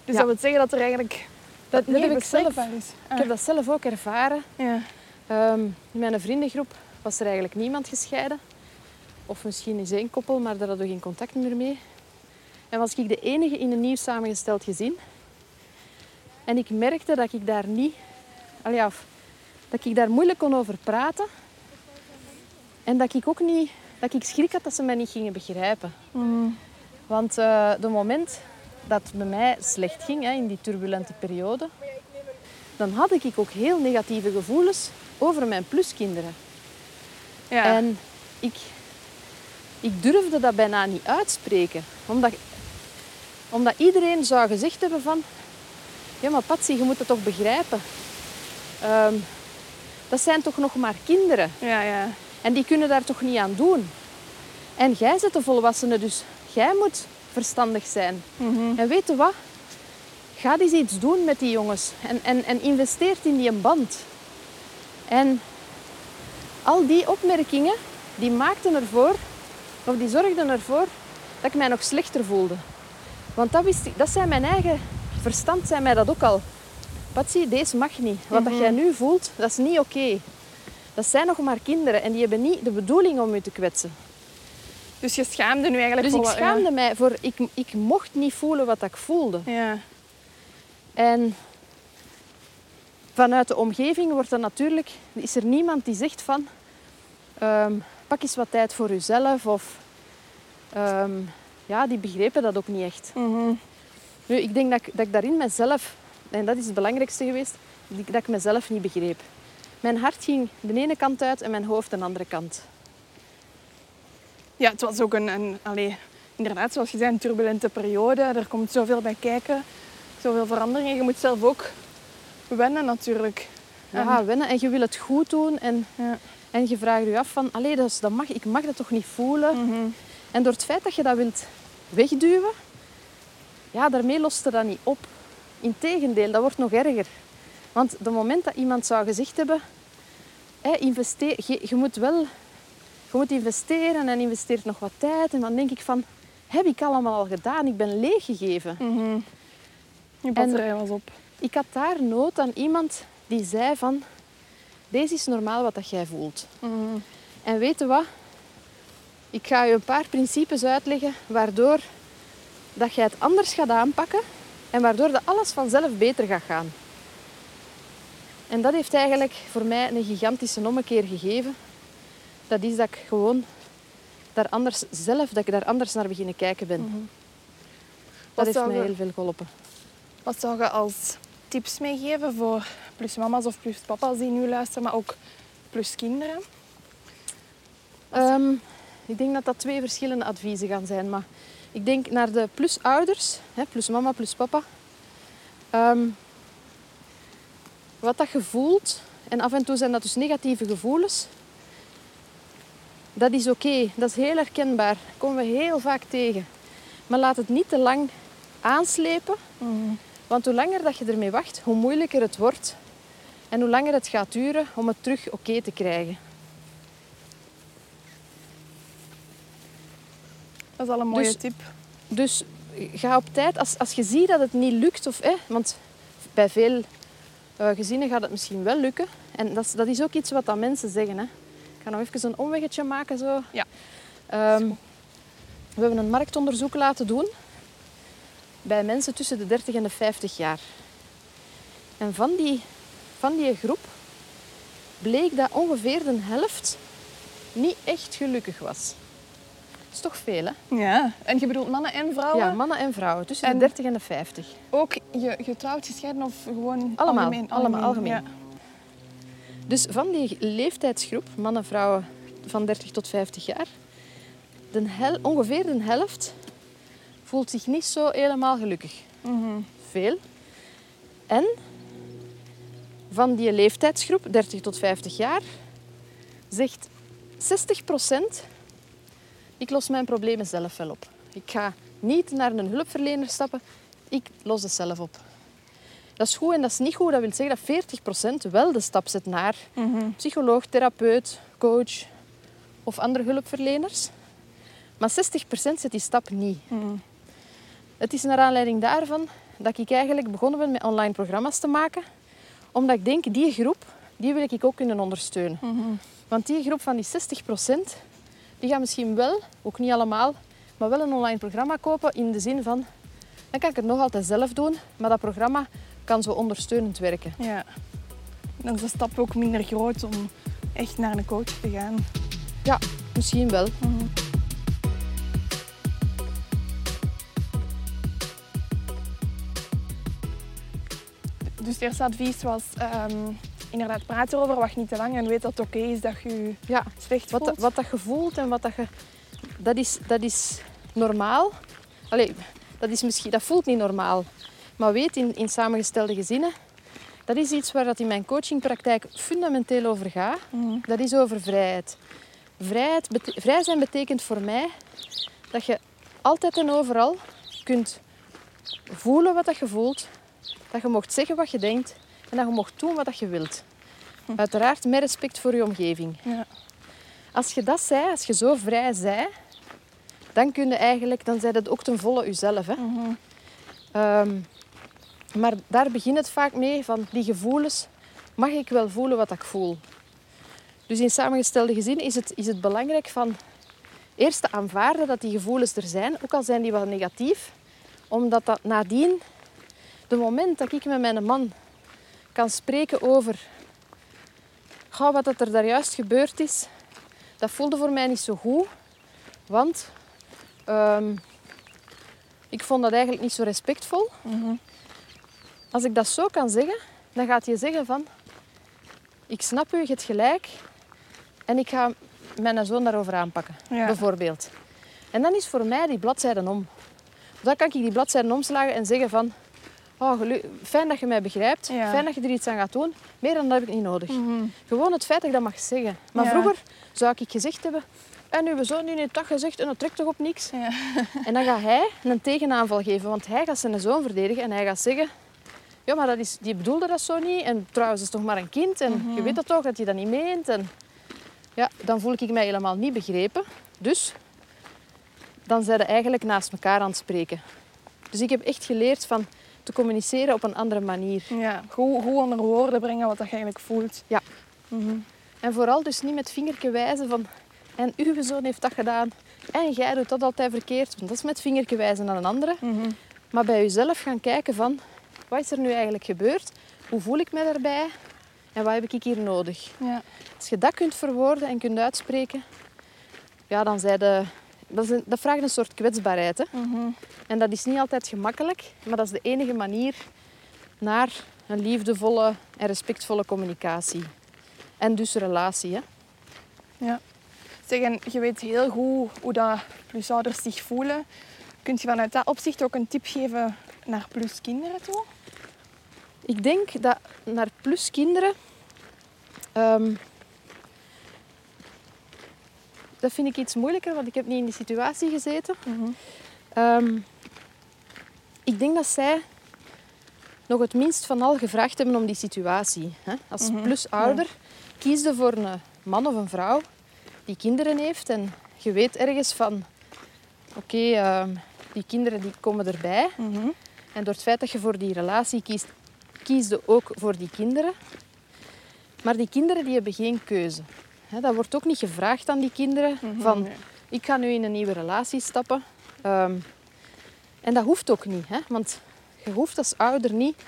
Dus Ja. dat wil zeggen dat er eigenlijk dat, dat heb ik zelf. is. Ik heb dat zelf ook ervaren. Ja. Ehm, in mijn vriendengroep was er eigenlijk niemand gescheiden. Of misschien eens één koppel, maar daar hadden we geen contact meer mee. En was ik de enige in een nieuw samengesteld gezin. En ik merkte dat ik daar niet... Allee, of dat ik daar moeilijk kon over praten. En dat ik ook niet... Dat ik schrik had dat ze mij niet gingen begrijpen. Mhm. Want eh de moment dat het bij mij slecht ging, hè, in die turbulente periode, dan had ik ook heel negatieve gevoelens over mijn pluskinderen. Ja. En ik, ik durfde dat bijna niet uitspreken. Omdat, omdat iedereen zou gezegd hebben van... Ja, maar Patsy, je moet het toch begrijpen. Ehm, dat zijn toch nog maar kinderen. ja, ja. En die kunnen daar toch niet aan doen. En jij bent de volwassene, dus jij moet verstandig zijn. Mhm. En weet je wat? Ga eens iets doen met die jongens. En, en, en investeert in die band. En al die opmerkingen, die maakten ervoor, of die zorgden ervoor, dat ik mij nog slechter voelde. Want dat, wist ik, dat zijn mijn eigen verstand, zei mij dat ook al. Patsy, deze mag niet. Wat dat jij nu voelt, dat is niet oké. Dat zijn nog maar kinderen en die hebben niet de bedoeling om je te kwetsen. Dus je schaamde nu eigenlijk Dus ik schaamde mij voor... Ik, ik mocht niet voelen wat ik voelde. Ja. En vanuit de omgeving wordt dat natuurlijk... Is er niemand die zegt van... ehm, pak eens wat tijd voor jezelf. Of... ehm, ja, die begrepen dat ook niet echt. Mhm. Nu, ik denk dat ik, dat ik daarin mezelf... En dat is het belangrijkste geweest. Dat ik mezelf niet begreep. Mijn hart ging de ene kant uit en mijn hoofd de andere kant. Ja, het was ook een, een allee, inderdaad, zoals je zei, een turbulente periode. Er komt zoveel bij kijken, zoveel veranderingen. Je moet zelf ook wennen natuurlijk. Ja, wennen. En je wil het goed doen. En, Ja. en je vraagt je af van... Allee, is- dat mag, ik mag dat toch niet voelen? Mhm. En door het feit dat je dat wilt wegduwen, ja, daarmee lost het dat niet op. Integendeel, dat wordt nog erger. Want het moment dat iemand zou gezegd hebben, hé, investeer, je, je moet wel je moet investeren en investeert nog wat tijd. En dan denk ik van, heb ik allemaal al gedaan? Ik ben leeggegeven. Mhm. Je batterij was op. Ik had daar nood aan iemand die zei van, deze is normaal wat dat jij voelt. Mhm. En weet je wat? Ik ga je een paar principes uitleggen waardoor dat jij het anders gaat aanpakken en waardoor dat alles vanzelf beter gaat gaan. En dat heeft eigenlijk voor mij een gigantische ommekeer gegeven. Dat is dat ik gewoon daar anders zelf, dat ik daar anders naar beginnen kijken ben. Mhm. Dat Wat heeft mij je- heel veel geholpen. Wat zou je als tips meegeven voor plus mama's of plus papa's die nu luisteren, maar ook plus kinderen? Ehm, ik denk dat dat twee verschillende adviezen gaan zijn. Maar ik denk naar de plusouders, hè, plus mama, plus papa. Ehm, wat dat je voelt, en af en toe zijn dat dus negatieve gevoelens, dat is oké. Dat is heel herkenbaar. Dat komen we heel vaak tegen. Maar laat het niet te lang aanslepen. Want hoe langer dat je ermee wacht, hoe moeilijker het wordt. En hoe langer het gaat duren om het terug oké te krijgen. Dat is al een mooie Dus- tip. Dus ga op tijd, als, als je ziet dat het niet lukt, of, hè, want bij veel eh, gezinnen gaat het misschien wel lukken. En dat is, dat is ook iets wat dan mensen zeggen. Hè. Ik ga nog even een omweggetje maken. Zo. Ja. Ehm, we hebben een marktonderzoek laten doen bij mensen tussen de 30 en de 50 jaar. En van die, van die groep bleek dat ongeveer de helft niet echt gelukkig was. Dat is toch veel, hè? Ja. En je bedoelt mannen en vrouwen? Ja, mannen en vrouwen, tussen En- de 30 en de 50. Ook je, getrouwd, gescheiden of gewoon Allemaal, algemeen? allemaal algemeen. Ja. Dus van die leeftijdsgroep, mannen en vrouwen van 30 tot 50 jaar, de hel, ongeveer de helft voelt zich niet zo helemaal gelukkig. Mhm. Veel. En van die leeftijdsgroep, 30 tot 50 jaar, zegt 60 ik los mijn problemen zelf wel op. Ik ga niet naar een hulpverlener stappen, ik los het zelf op. Dat is goed en dat is niet goed. Dat wil zeggen dat 40% wel de stap zet naar Mhm. psycholoog, therapeut, coach of andere hulpverleners. Maar 60% zet die stap niet. Mhm. Het is naar aanleiding daarvan dat ik eigenlijk begonnen ben met online programma's te maken. Omdat ik denk, die groep, die wil ik ook kunnen ondersteunen. Mhm. Want die groep van die 60 die gaan misschien wel, ook niet allemaal, maar wel een online programma kopen in de zin van, dan kan ik het nog altijd zelf doen, maar dat programma kan zo ondersteunend werken. Ja. Dan is de stap ook minder groot om echt naar een coach te gaan. Ja, misschien wel. Mhm. Dus het eerste advies was ehm, inderdaad praat erover, wacht niet te lang en weet dat het oké is dat je Ja, slecht wat, voelt. dat- wat dat je voelt en wat dat je... Dat is, dat is normaal. Allee, dat, is misschien, dat voelt niet normaal. Maar weet, in, in samengestelde gezinnen, dat is iets waar dat in mijn coachingpraktijk fundamenteel over gaat. Mhm. Dat is over vrijheid. Vrijheid bete- vrij zijn betekent voor mij dat je altijd en overal kunt voelen wat dat je voelt. Dat je mocht zeggen wat je denkt en dat je mocht doen wat dat je wilt. Uiteraard met respect voor je omgeving. Ja. Als je dat zei, als je zo vrij zei, dan kun je eigenlijk, dan zijn het ook ten volle jezelf. Hè? Ehm, maar daar begint het vaak mee van die gevoelens. Mag ik wel voelen wat ik voel? Dus in samengestelde gezin is het, is het belangrijk van eerst te aanvaarden dat die gevoelens er zijn, ook al zijn die wat negatief, omdat dat nadien, de moment dat ik met mijn man kan spreken over "Goh, wat dat er daar juist gebeurd is, dat voelde voor mij niet zo goed, want ehm, ik vond dat eigenlijk niet zo respectvol. Als ik dat zo kan zeggen, dan gaat je zeggen van, ik snap u, je hebt gelijk, en ik ga mijn zoon daarover aanpakken, Ja. bijvoorbeeld. En dan is voor mij die bladzijden om. Dan kan ik die bladzijden omslagen en zeggen van... Oh, fijn dat je mij begrijpt. Ja. Fijn dat je er iets aan gaat doen. Meer dan dat heb ik niet nodig. Gewoon het feit dat ik dat mag zeggen. Maar Ja. vroeger zou ik gezegd hebben... En uw zoon die heeft dat gezegd en dat trekt toch op niks? Ja. En dan gaat hij een tegenaanval geven. Want hij gaat zijn zoon verdedigen. En hij gaat zeggen... Ja, maar dat is, die bedoelde dat zo niet. En trouwens, het is toch maar een kind. En je weet dat toch, dat hij dat niet meent. En ja, dan voel ik mij helemaal niet begrepen. Dus dan zijn ze eigenlijk naast elkaar aan het spreken. Dus ik heb echt geleerd van te communiceren op een andere manier. Ja, goed, goed onder woorden brengen wat dat je eigenlijk voelt. Ja. Mhm. En vooral dus niet met vingertje wijzen van... En uw zoon heeft dat gedaan. En jij doet dat altijd verkeerd. Want dat is met vingertje wijzen aan een andere. Mhm. Maar bij jezelf gaan kijken van... Wat is er nu eigenlijk gebeurd? Hoe voel ik me daarbij? En wat heb ik hier nodig? Ja. Als je dat kunt verwoorden en kunt uitspreken... Ja, dan zijn de... Dat, is een- dat vraagt een soort kwetsbaarheid. Hè? Mhm. En dat is niet altijd gemakkelijk. Maar dat is de enige manier naar een liefdevolle en respectvolle communicatie. En dus relatie. Hè? Ja. Zeg, en je weet heel goed hoe dat plusouders zich voelen. Kunt je vanuit dat opzicht ook een tip geven naar pluskinderen toe? Ik denk dat naar plus kinderen. Dat vind ik iets moeilijker, want ik heb niet in die situatie gezeten. Ehm, ik denk dat zij nog het minst van al gevraagd hebben om die situatie. Hè? Als Mhm, plusouder kies je voor een man of een vrouw die kinderen heeft en je weet ergens van, oké, ehm, die kinderen die komen erbij. Mhm. En door het feit dat je voor die relatie kiest, kies je ook voor die kinderen. Maar die kinderen die hebben geen keuze. Hè, dat wordt ook niet gevraagd aan die kinderen van Mhm. nee. ik ga nu in een nieuwe relatie stappen. Ehm, en dat hoeft ook niet. Hè? Want je hoeft als ouder niet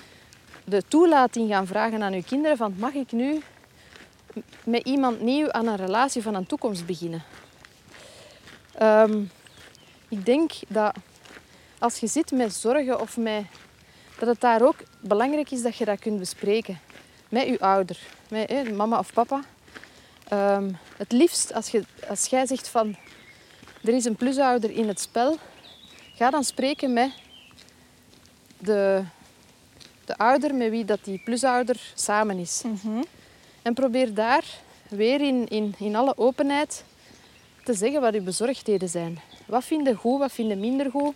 de toelating gaan vragen aan je kinderen van mag ik nu met iemand nieuw aan een relatie van een toekomst beginnen. Ehm, ik denk dat als je zit met zorgen of met... Dat het daar ook belangrijk is dat je dat kunt bespreken. Met je ouder. Met hè, mama of papa. Ehm, het liefst als, je, als jij zegt van... Er is een plusouder in het spel. Ga dan spreken met de, de ouder met wie dat die plusouder samen is. Mhm. En probeer daar weer in, in, in alle openheid te zeggen wat uw bezorgdheden zijn. Wat vinden goed, wat vinden minder goed.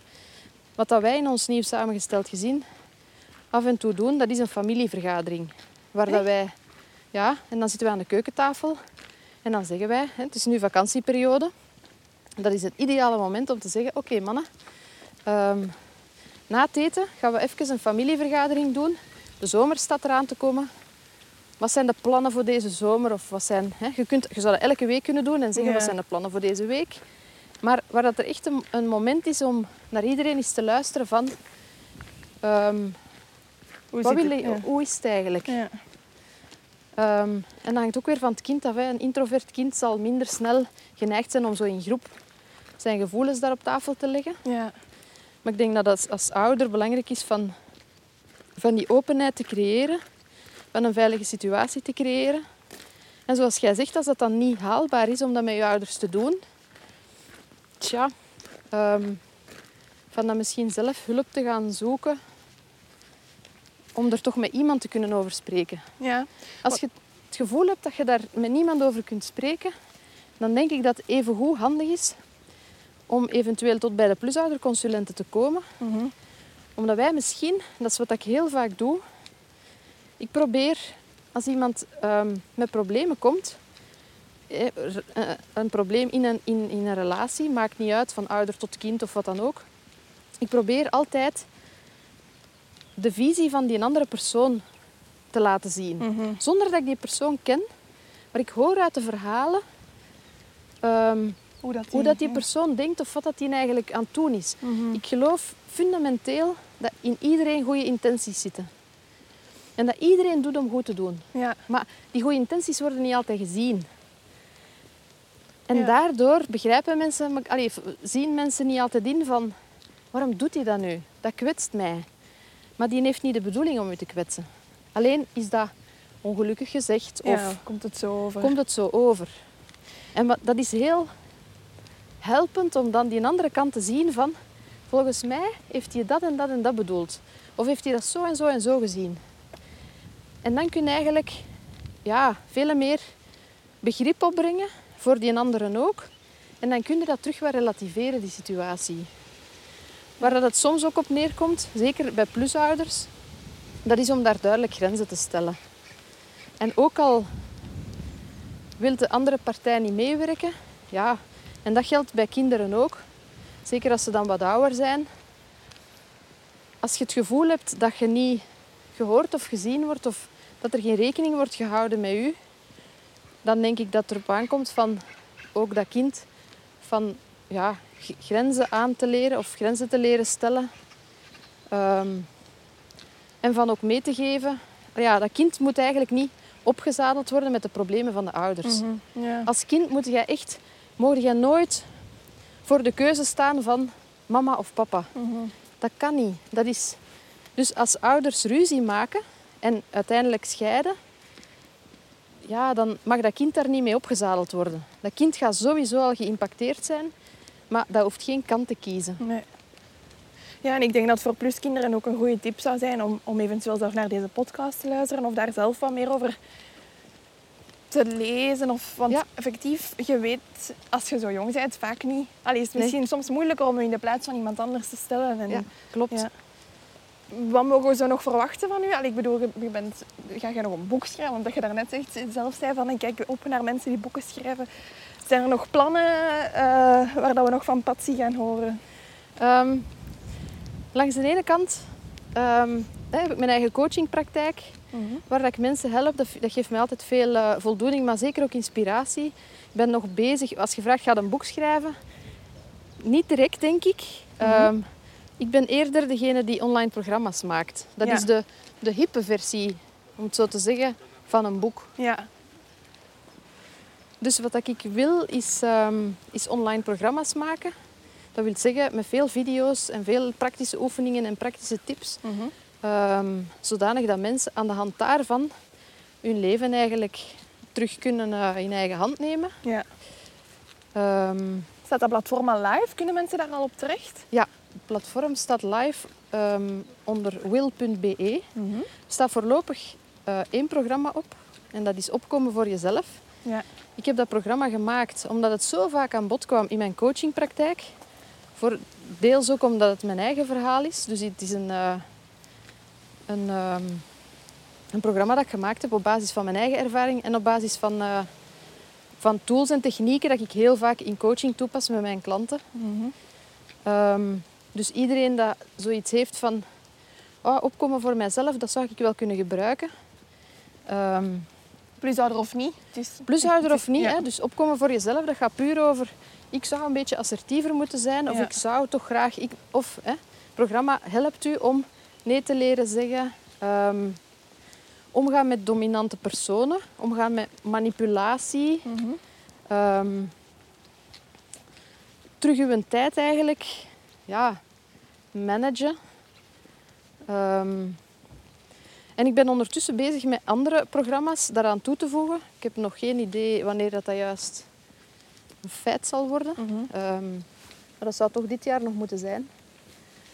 Wat dat wij in ons nieuw samengesteld gezin af en toe doen, dat is een familievergadering. Waar dat wij, ja, en dan zitten we aan de keukentafel en dan zeggen wij, het is nu vakantieperiode. Dat is het ideale moment om te zeggen, oké mannen, ehm, na het eten gaan we even een familievergadering doen. De zomer staat eraan te komen. Wat zijn de plannen voor deze zomer? Of wat zijn, hè, je, kunt, je zou dat elke week kunnen doen en zeggen Ja. wat zijn de plannen voor deze week. Maar waar dat er echt een, een moment is om naar iedereen eens te luisteren van... ehm, Hoe, wat wil het? je, Ja. Hoe is het eigenlijk? Ja. Ehm, en dat hangt ook weer van het kind af. Hè. Een introvert kind zal minder snel geneigd zijn om zo in groep zijn gevoelens daar op tafel te leggen. Ja. Maar ik denk dat het als ouder belangrijk is van, van die openheid te creëren, van een veilige situatie te creëren. En zoals jij zegt, als dat dan niet haalbaar is om dat met je ouders te doen, tja, ehm, van dan misschien zelf hulp te gaan zoeken om er toch met iemand te kunnen over spreken. Ja. Als je het gevoel hebt dat je daar met niemand over kunt spreken, dan denk ik dat het evengoed handig is om eventueel tot bij de plusouderconsulenten te komen. Mhm. Omdat wij misschien, dat is wat ik heel vaak doe, ik probeer als iemand ehm, met problemen komt, eh, eh, een probleem in een, in, in een relatie, maakt niet uit van ouder tot kind of wat dan ook. Ik probeer altijd de visie van die andere persoon te laten zien. Mhm. Zonder dat ik die persoon ken, maar ik hoor uit de verhalen ehm, Hoe dat hoe dat die persoon denkt of wat dat die eigenlijk aan het doen is. Mhm. Ik geloof fundamenteel dat in iedereen goede intenties zitten. En dat iedereen doet om goed te doen. Ja. Maar die goede intenties worden niet altijd gezien. En Ja. daardoor begrijpen mensen, allee, zien mensen niet altijd in van waarom doet hij dat nu? Dat kwetst mij. Maar die heeft niet de bedoeling om u te kwetsen. Alleen is dat ongelukkig gezegd Ja, of komt het zo over. komt het zo over. En wat- dat is heel helpend om dan die andere kant te zien van volgens mij heeft hij dat en dat en dat bedoeld. Of heeft hij dat zo en zo en zo gezien. En dan kun je eigenlijk ja, veel meer begrip opbrengen voor die anderen ook. En dan kun je dat terug relativeren, die situatie. Waar dat het soms ook op neerkomt, zeker bij plusouders, dat is om daar duidelijk grenzen te stellen. En ook al wil de andere partij niet meewerken, ja, en dat geldt bij kinderen ook, zeker als ze dan wat ouder zijn. Als je het gevoel hebt dat je niet gehoord of gezien wordt of dat er geen rekening wordt gehouden met u, dan denk ik dat erop aankomt van ook dat kind van ja, grenzen aan te leren of grenzen te leren stellen. Ehm, en van ook mee te geven. Ja, dat kind moet eigenlijk niet opgezadeld worden met de problemen van de ouders. Mhm. Als kind moet jij echt, mogen jij nooit voor de keuze staan van mama of papa. Mhm. Dat kan niet. Dat is... Dus als ouders ruzie maken en uiteindelijk scheiden, ja, dan mag dat kind daar niet mee opgezadeld worden. Dat kind gaat sowieso al geïmpacteerd zijn, maar dat hoeft geen kant te kiezen. Nee. Ja, en ik denk dat voor pluskinderen ook een goede tip zou zijn om, om eventueel zelf naar deze podcast te luisteren of daar zelf wat meer over te lezen. Of, want Ja. effectief, je weet als je zo jong bent vaak niet. Allee, is het Nee. misschien soms moeilijker om je in de plaats van iemand anders te stellen. En, Ja, klopt. ja. Wat mogen we zo nog verwachten van u? Allee, ik bedoel, je, bent, ga je nog een boek schrijven? Want dat je daarnet zegt, zelf zei van ik kijk op naar mensen die boeken schrijven. Zijn er nog plannen eh, waar dat we nog van Patsy gaan horen? Ehm, langs de ene kant ehm, heb ik mijn eigen coachingpraktijk, waar dat ik mensen help. Dat, dat geeft mij altijd veel eh, voldoening, maar zeker ook inspiratie. Ik ben nog bezig, als je vraagt, ga een boek schrijven? Niet direct, denk ik. Ehm, ik ben eerder degene die online programma's maakt. Dat Ja. is de, de hippe versie, om het zo te zeggen, van een boek. Ja. Dus wat ik wil, is, ehm, is online programma's maken. Dat wil zeggen met veel video's en veel praktische oefeningen en praktische tips. Ehm, zodanig dat mensen aan de hand daarvan hun leven eigenlijk terug kunnen eh, in eigen hand nemen. ja. Ehm, Staat dat platform al live? Kunnen mensen daar al op terecht? ja, het platform staat live onder will.be. Er staat voorlopig eh, één programma op en dat is Opkomen voor jezelf. Ja. Ik heb dat programma gemaakt omdat het zo vaak aan bod kwam in mijn coachingpraktijk. Voor deels ook omdat het mijn eigen verhaal is. Dus het is een, eh, een, ehm, een programma dat ik gemaakt heb op basis van mijn eigen ervaring en op basis van, eh, van tools en technieken dat ik heel vaak in coaching toepas met mijn klanten. Ehm, dus iedereen dat zoiets heeft van oh, opkomen voor mijzelf, dat zou ik wel kunnen gebruiken. Ehm, Plushouder of niet? Het is, Plushouder of niet, Ja. hè? dus opkomen voor jezelf, dat gaat puur over... Ik zou een beetje assertiever moeten zijn, of Ja. ik zou toch graag... Ik, of hè, het programma helpt u om nee te leren zeggen, ehm, omgaan met dominante personen, omgaan met manipulatie, Mhm. ehm, terug uw tijd eigenlijk ja, managen. Ehm, en ik ben ondertussen bezig met andere programma's daaraan toe te voegen. Ik heb nog geen idee wanneer dat, dat juist een feit zal worden. Mhm. Ehm, maar dat zou toch dit jaar nog moeten zijn.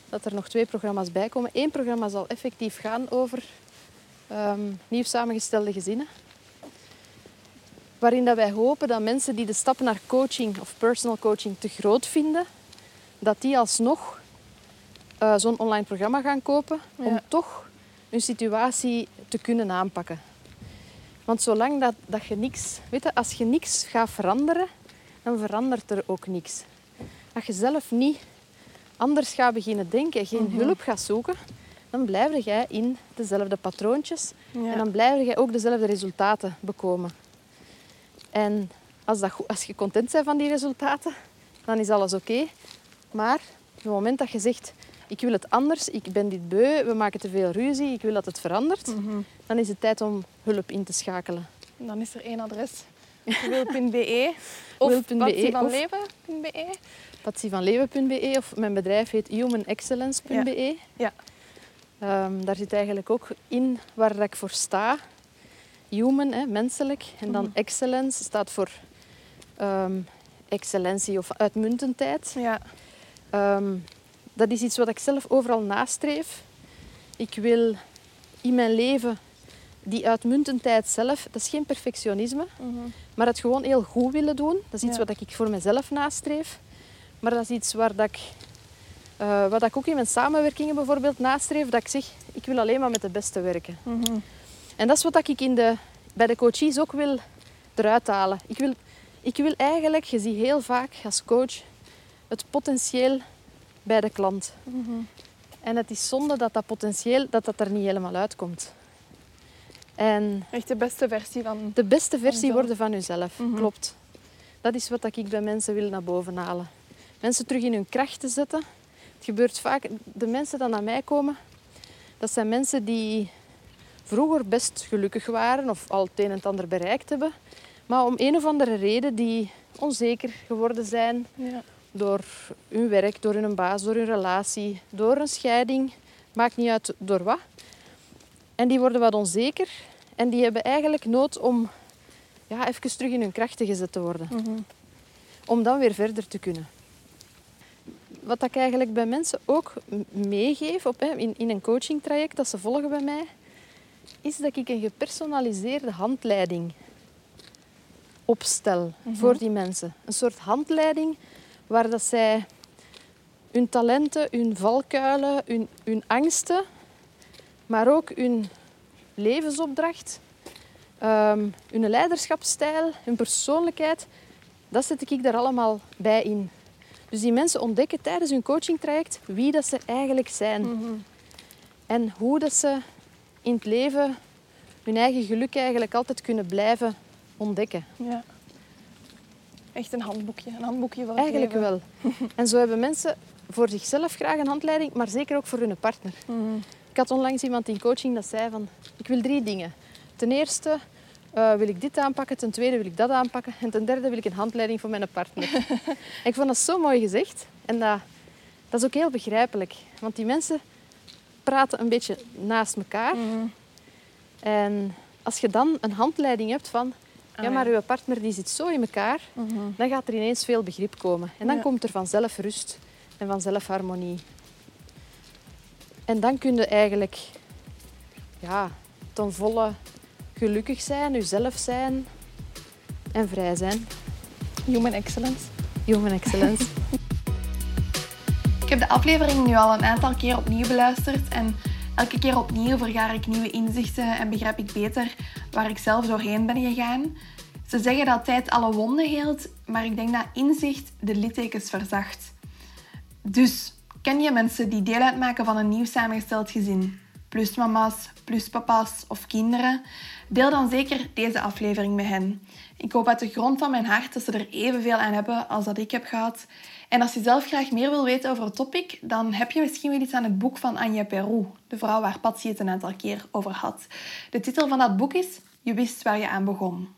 Dat er nog twee programma's bij komen. Eén programma zal effectief gaan over ehm, nieuw samengestelde gezinnen. Waarin dat wij hopen dat mensen die de stap naar coaching of personal coaching te groot vinden, dat die alsnog eh, zo'n online programma gaan kopen om toch hun situatie te kunnen aanpakken. Want zolang dat, dat je niks... Weet je, als je niks gaat veranderen, dan verandert er ook niks. Als je zelf niet anders gaat beginnen denken, geen hulp gaat zoeken, dan blijf jij in dezelfde patroontjes. Ja. En dan blijf jij ook dezelfde resultaten bekomen. En als, dat, goed- als je content bent van die resultaten, dan is alles oké. Maar op het moment dat je zegt, ik wil het anders, ik ben dit beu, we maken te veel ruzie, ik wil dat het verandert, dan is het tijd om hulp in te schakelen. En dan is er één adres. wil.be of Wil.be patsyvanleven.be. patsyvanleven.be of mijn bedrijf heet humanexcellence.be. Ja. Ehm, daar zit eigenlijk ook in waar ik voor sta. Human, hè, menselijk. En dan excellence staat voor ehm, excellentie of uitmuntendheid. Ja. Ehm, dat is iets wat ik zelf overal nastreef. Ik wil in mijn leven die uitmuntendheid zelf, dat is geen perfectionisme, maar het gewoon heel goed willen doen. Dat is iets Ja. wat ik voor mezelf nastreef. Maar dat is iets waar dat ik, eh, wat ik ook in mijn samenwerkingen bijvoorbeeld nastreef, dat ik zeg, ik wil alleen maar met de beste werken. En dat is wat ik in de, bij de coaches ook wil eruit halen. Ik wil, ik wil eigenlijk, je ziet heel vaak als coach, het potentieel bij de klant. En het is zonde dat dat potentieel dat dat er niet helemaal uitkomt. En Echt de beste versie van... de beste versie worden van jezelf, klopt. Dat is wat ik bij mensen wil naar boven halen. Mensen terug in hun kracht te zetten. Het gebeurt vaak, de mensen die naar mij komen, dat zijn mensen die vroeger best gelukkig waren of al het een en het ander bereikt hebben. Maar om een of andere reden die onzeker geworden zijn Ja. Door hun werk, door hun baas, door hun relatie, door een scheiding. Maakt niet uit door wat. En die worden wat onzeker en die hebben eigenlijk nood om ja, even terug in hun krachten gezet te worden. Om dan weer verder te kunnen. Wat ik eigenlijk bij mensen ook meegeef op, hè, in, in een coachingtraject dat ze volgen bij mij, is dat ik een gepersonaliseerde handleiding opstel voor die mensen. Een soort handleiding waar dat zij hun talenten, hun valkuilen, hun, hun angsten, maar ook hun levensopdracht, ehm, hun leiderschapsstijl, hun persoonlijkheid, dat zet ik daar allemaal bij in. Dus die mensen ontdekken tijdens hun coachingtraject wie dat ze eigenlijk zijn. En hoe dat ze in het leven hun eigen geluk eigenlijk altijd kunnen blijven ontdekken. ja. Echt een handboekje. Een handboekje het Eigenlijk wel. En zo hebben mensen voor zichzelf graag een handleiding, maar zeker ook voor hun partner. Ik had onlangs iemand in coaching dat zei van, ik wil drie dingen. Ten eerste eh, wil ik dit aanpakken, ten tweede wil ik dat aanpakken en ten derde wil ik een handleiding voor mijn partner. ik vond dat zo mooi gezegd en dat, dat is ook heel begrijpelijk. Want die mensen praten een beetje naast elkaar. En als je dan een handleiding hebt van, ja, maar uw partner die zit zo in elkaar, dan gaat er ineens veel begrip komen. En dan Ja. komt er vanzelf rust en vanzelf harmonie. En dan kun je eigenlijk ja, ten volle gelukkig zijn, jezelf zijn en vrij zijn. Human excellence. Human excellence. Ik heb de aflevering nu al een aantal keer opnieuw beluisterd en elke keer opnieuw vergaar ik nieuwe inzichten en begrijp ik beter waar ik zelf doorheen ben gegaan. Ze zeggen dat tijd alle wonden heelt, maar ik denk dat inzicht de littekens verzacht. Dus, ken je mensen die deel uitmaken van een nieuw samengesteld gezin? Plus mama's, plus papa's of kinderen? Deel dan zeker deze aflevering met hen. Ik hoop uit de grond van mijn hart dat ze er evenveel aan hebben als dat ik heb gehad. En als je zelf graag meer wil weten over het topic, dan heb je misschien wel iets aan het boek van Anja Perou, de vrouw waar Patsy het een aantal keer over had. De titel van dat boek is Je wist waar je aan begon.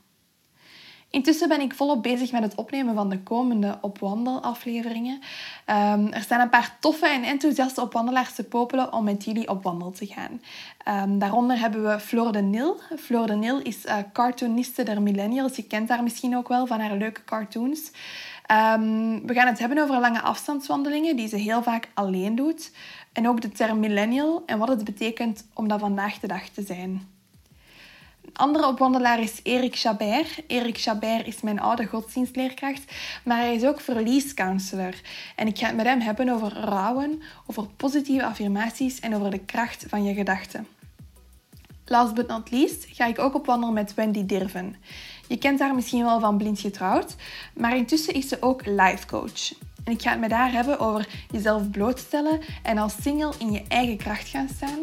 Intussen ben ik volop bezig met het opnemen van de komende opwandelafleveringen. Ehm, er staan een paar toffe en enthousiaste opwandelaars te popelen om met jullie op wandel te gaan. Ehm, daaronder hebben we Floor de Nil. Floor de Nil is eh, cartooniste der millennials. Je kent haar misschien ook wel van haar leuke cartoons. Ehm, we gaan het hebben over lange afstandswandelingen die ze heel vaak alleen doet. En ook de term millennial en wat het betekent om dat vandaag de dag te zijn. Een andere opwandelaar is Erik Chabert. Erik Chabert is mijn oude godsdienstleerkracht, maar hij is ook verliescounselor. En ik ga het met hem hebben over rouwen, over positieve affirmaties en over de kracht van je gedachten. Last but not least ga ik ook op met Wendy Dirven. Je kent haar misschien wel van Blind Getrouwd, maar intussen is ze ook life coach. En ik ga het met haar hebben over jezelf blootstellen en als single in je eigen kracht gaan staan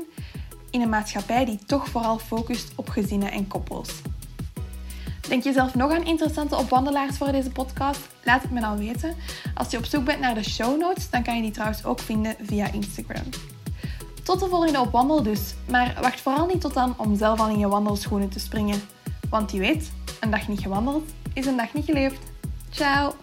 in een maatschappij die toch vooral focust op gezinnen en koppels. Denk je zelf nog aan interessante opwandelaars voor deze podcast? Laat het me dan weten. Als je op zoek bent naar de show notes, dan kan je die trouwens ook vinden via Instagram. Tot de volgende op wandel dus. Maar wacht vooral niet tot dan om zelf al in je wandelschoenen te springen. Want je weet, een dag niet gewandeld is een dag niet geleefd. Ciao!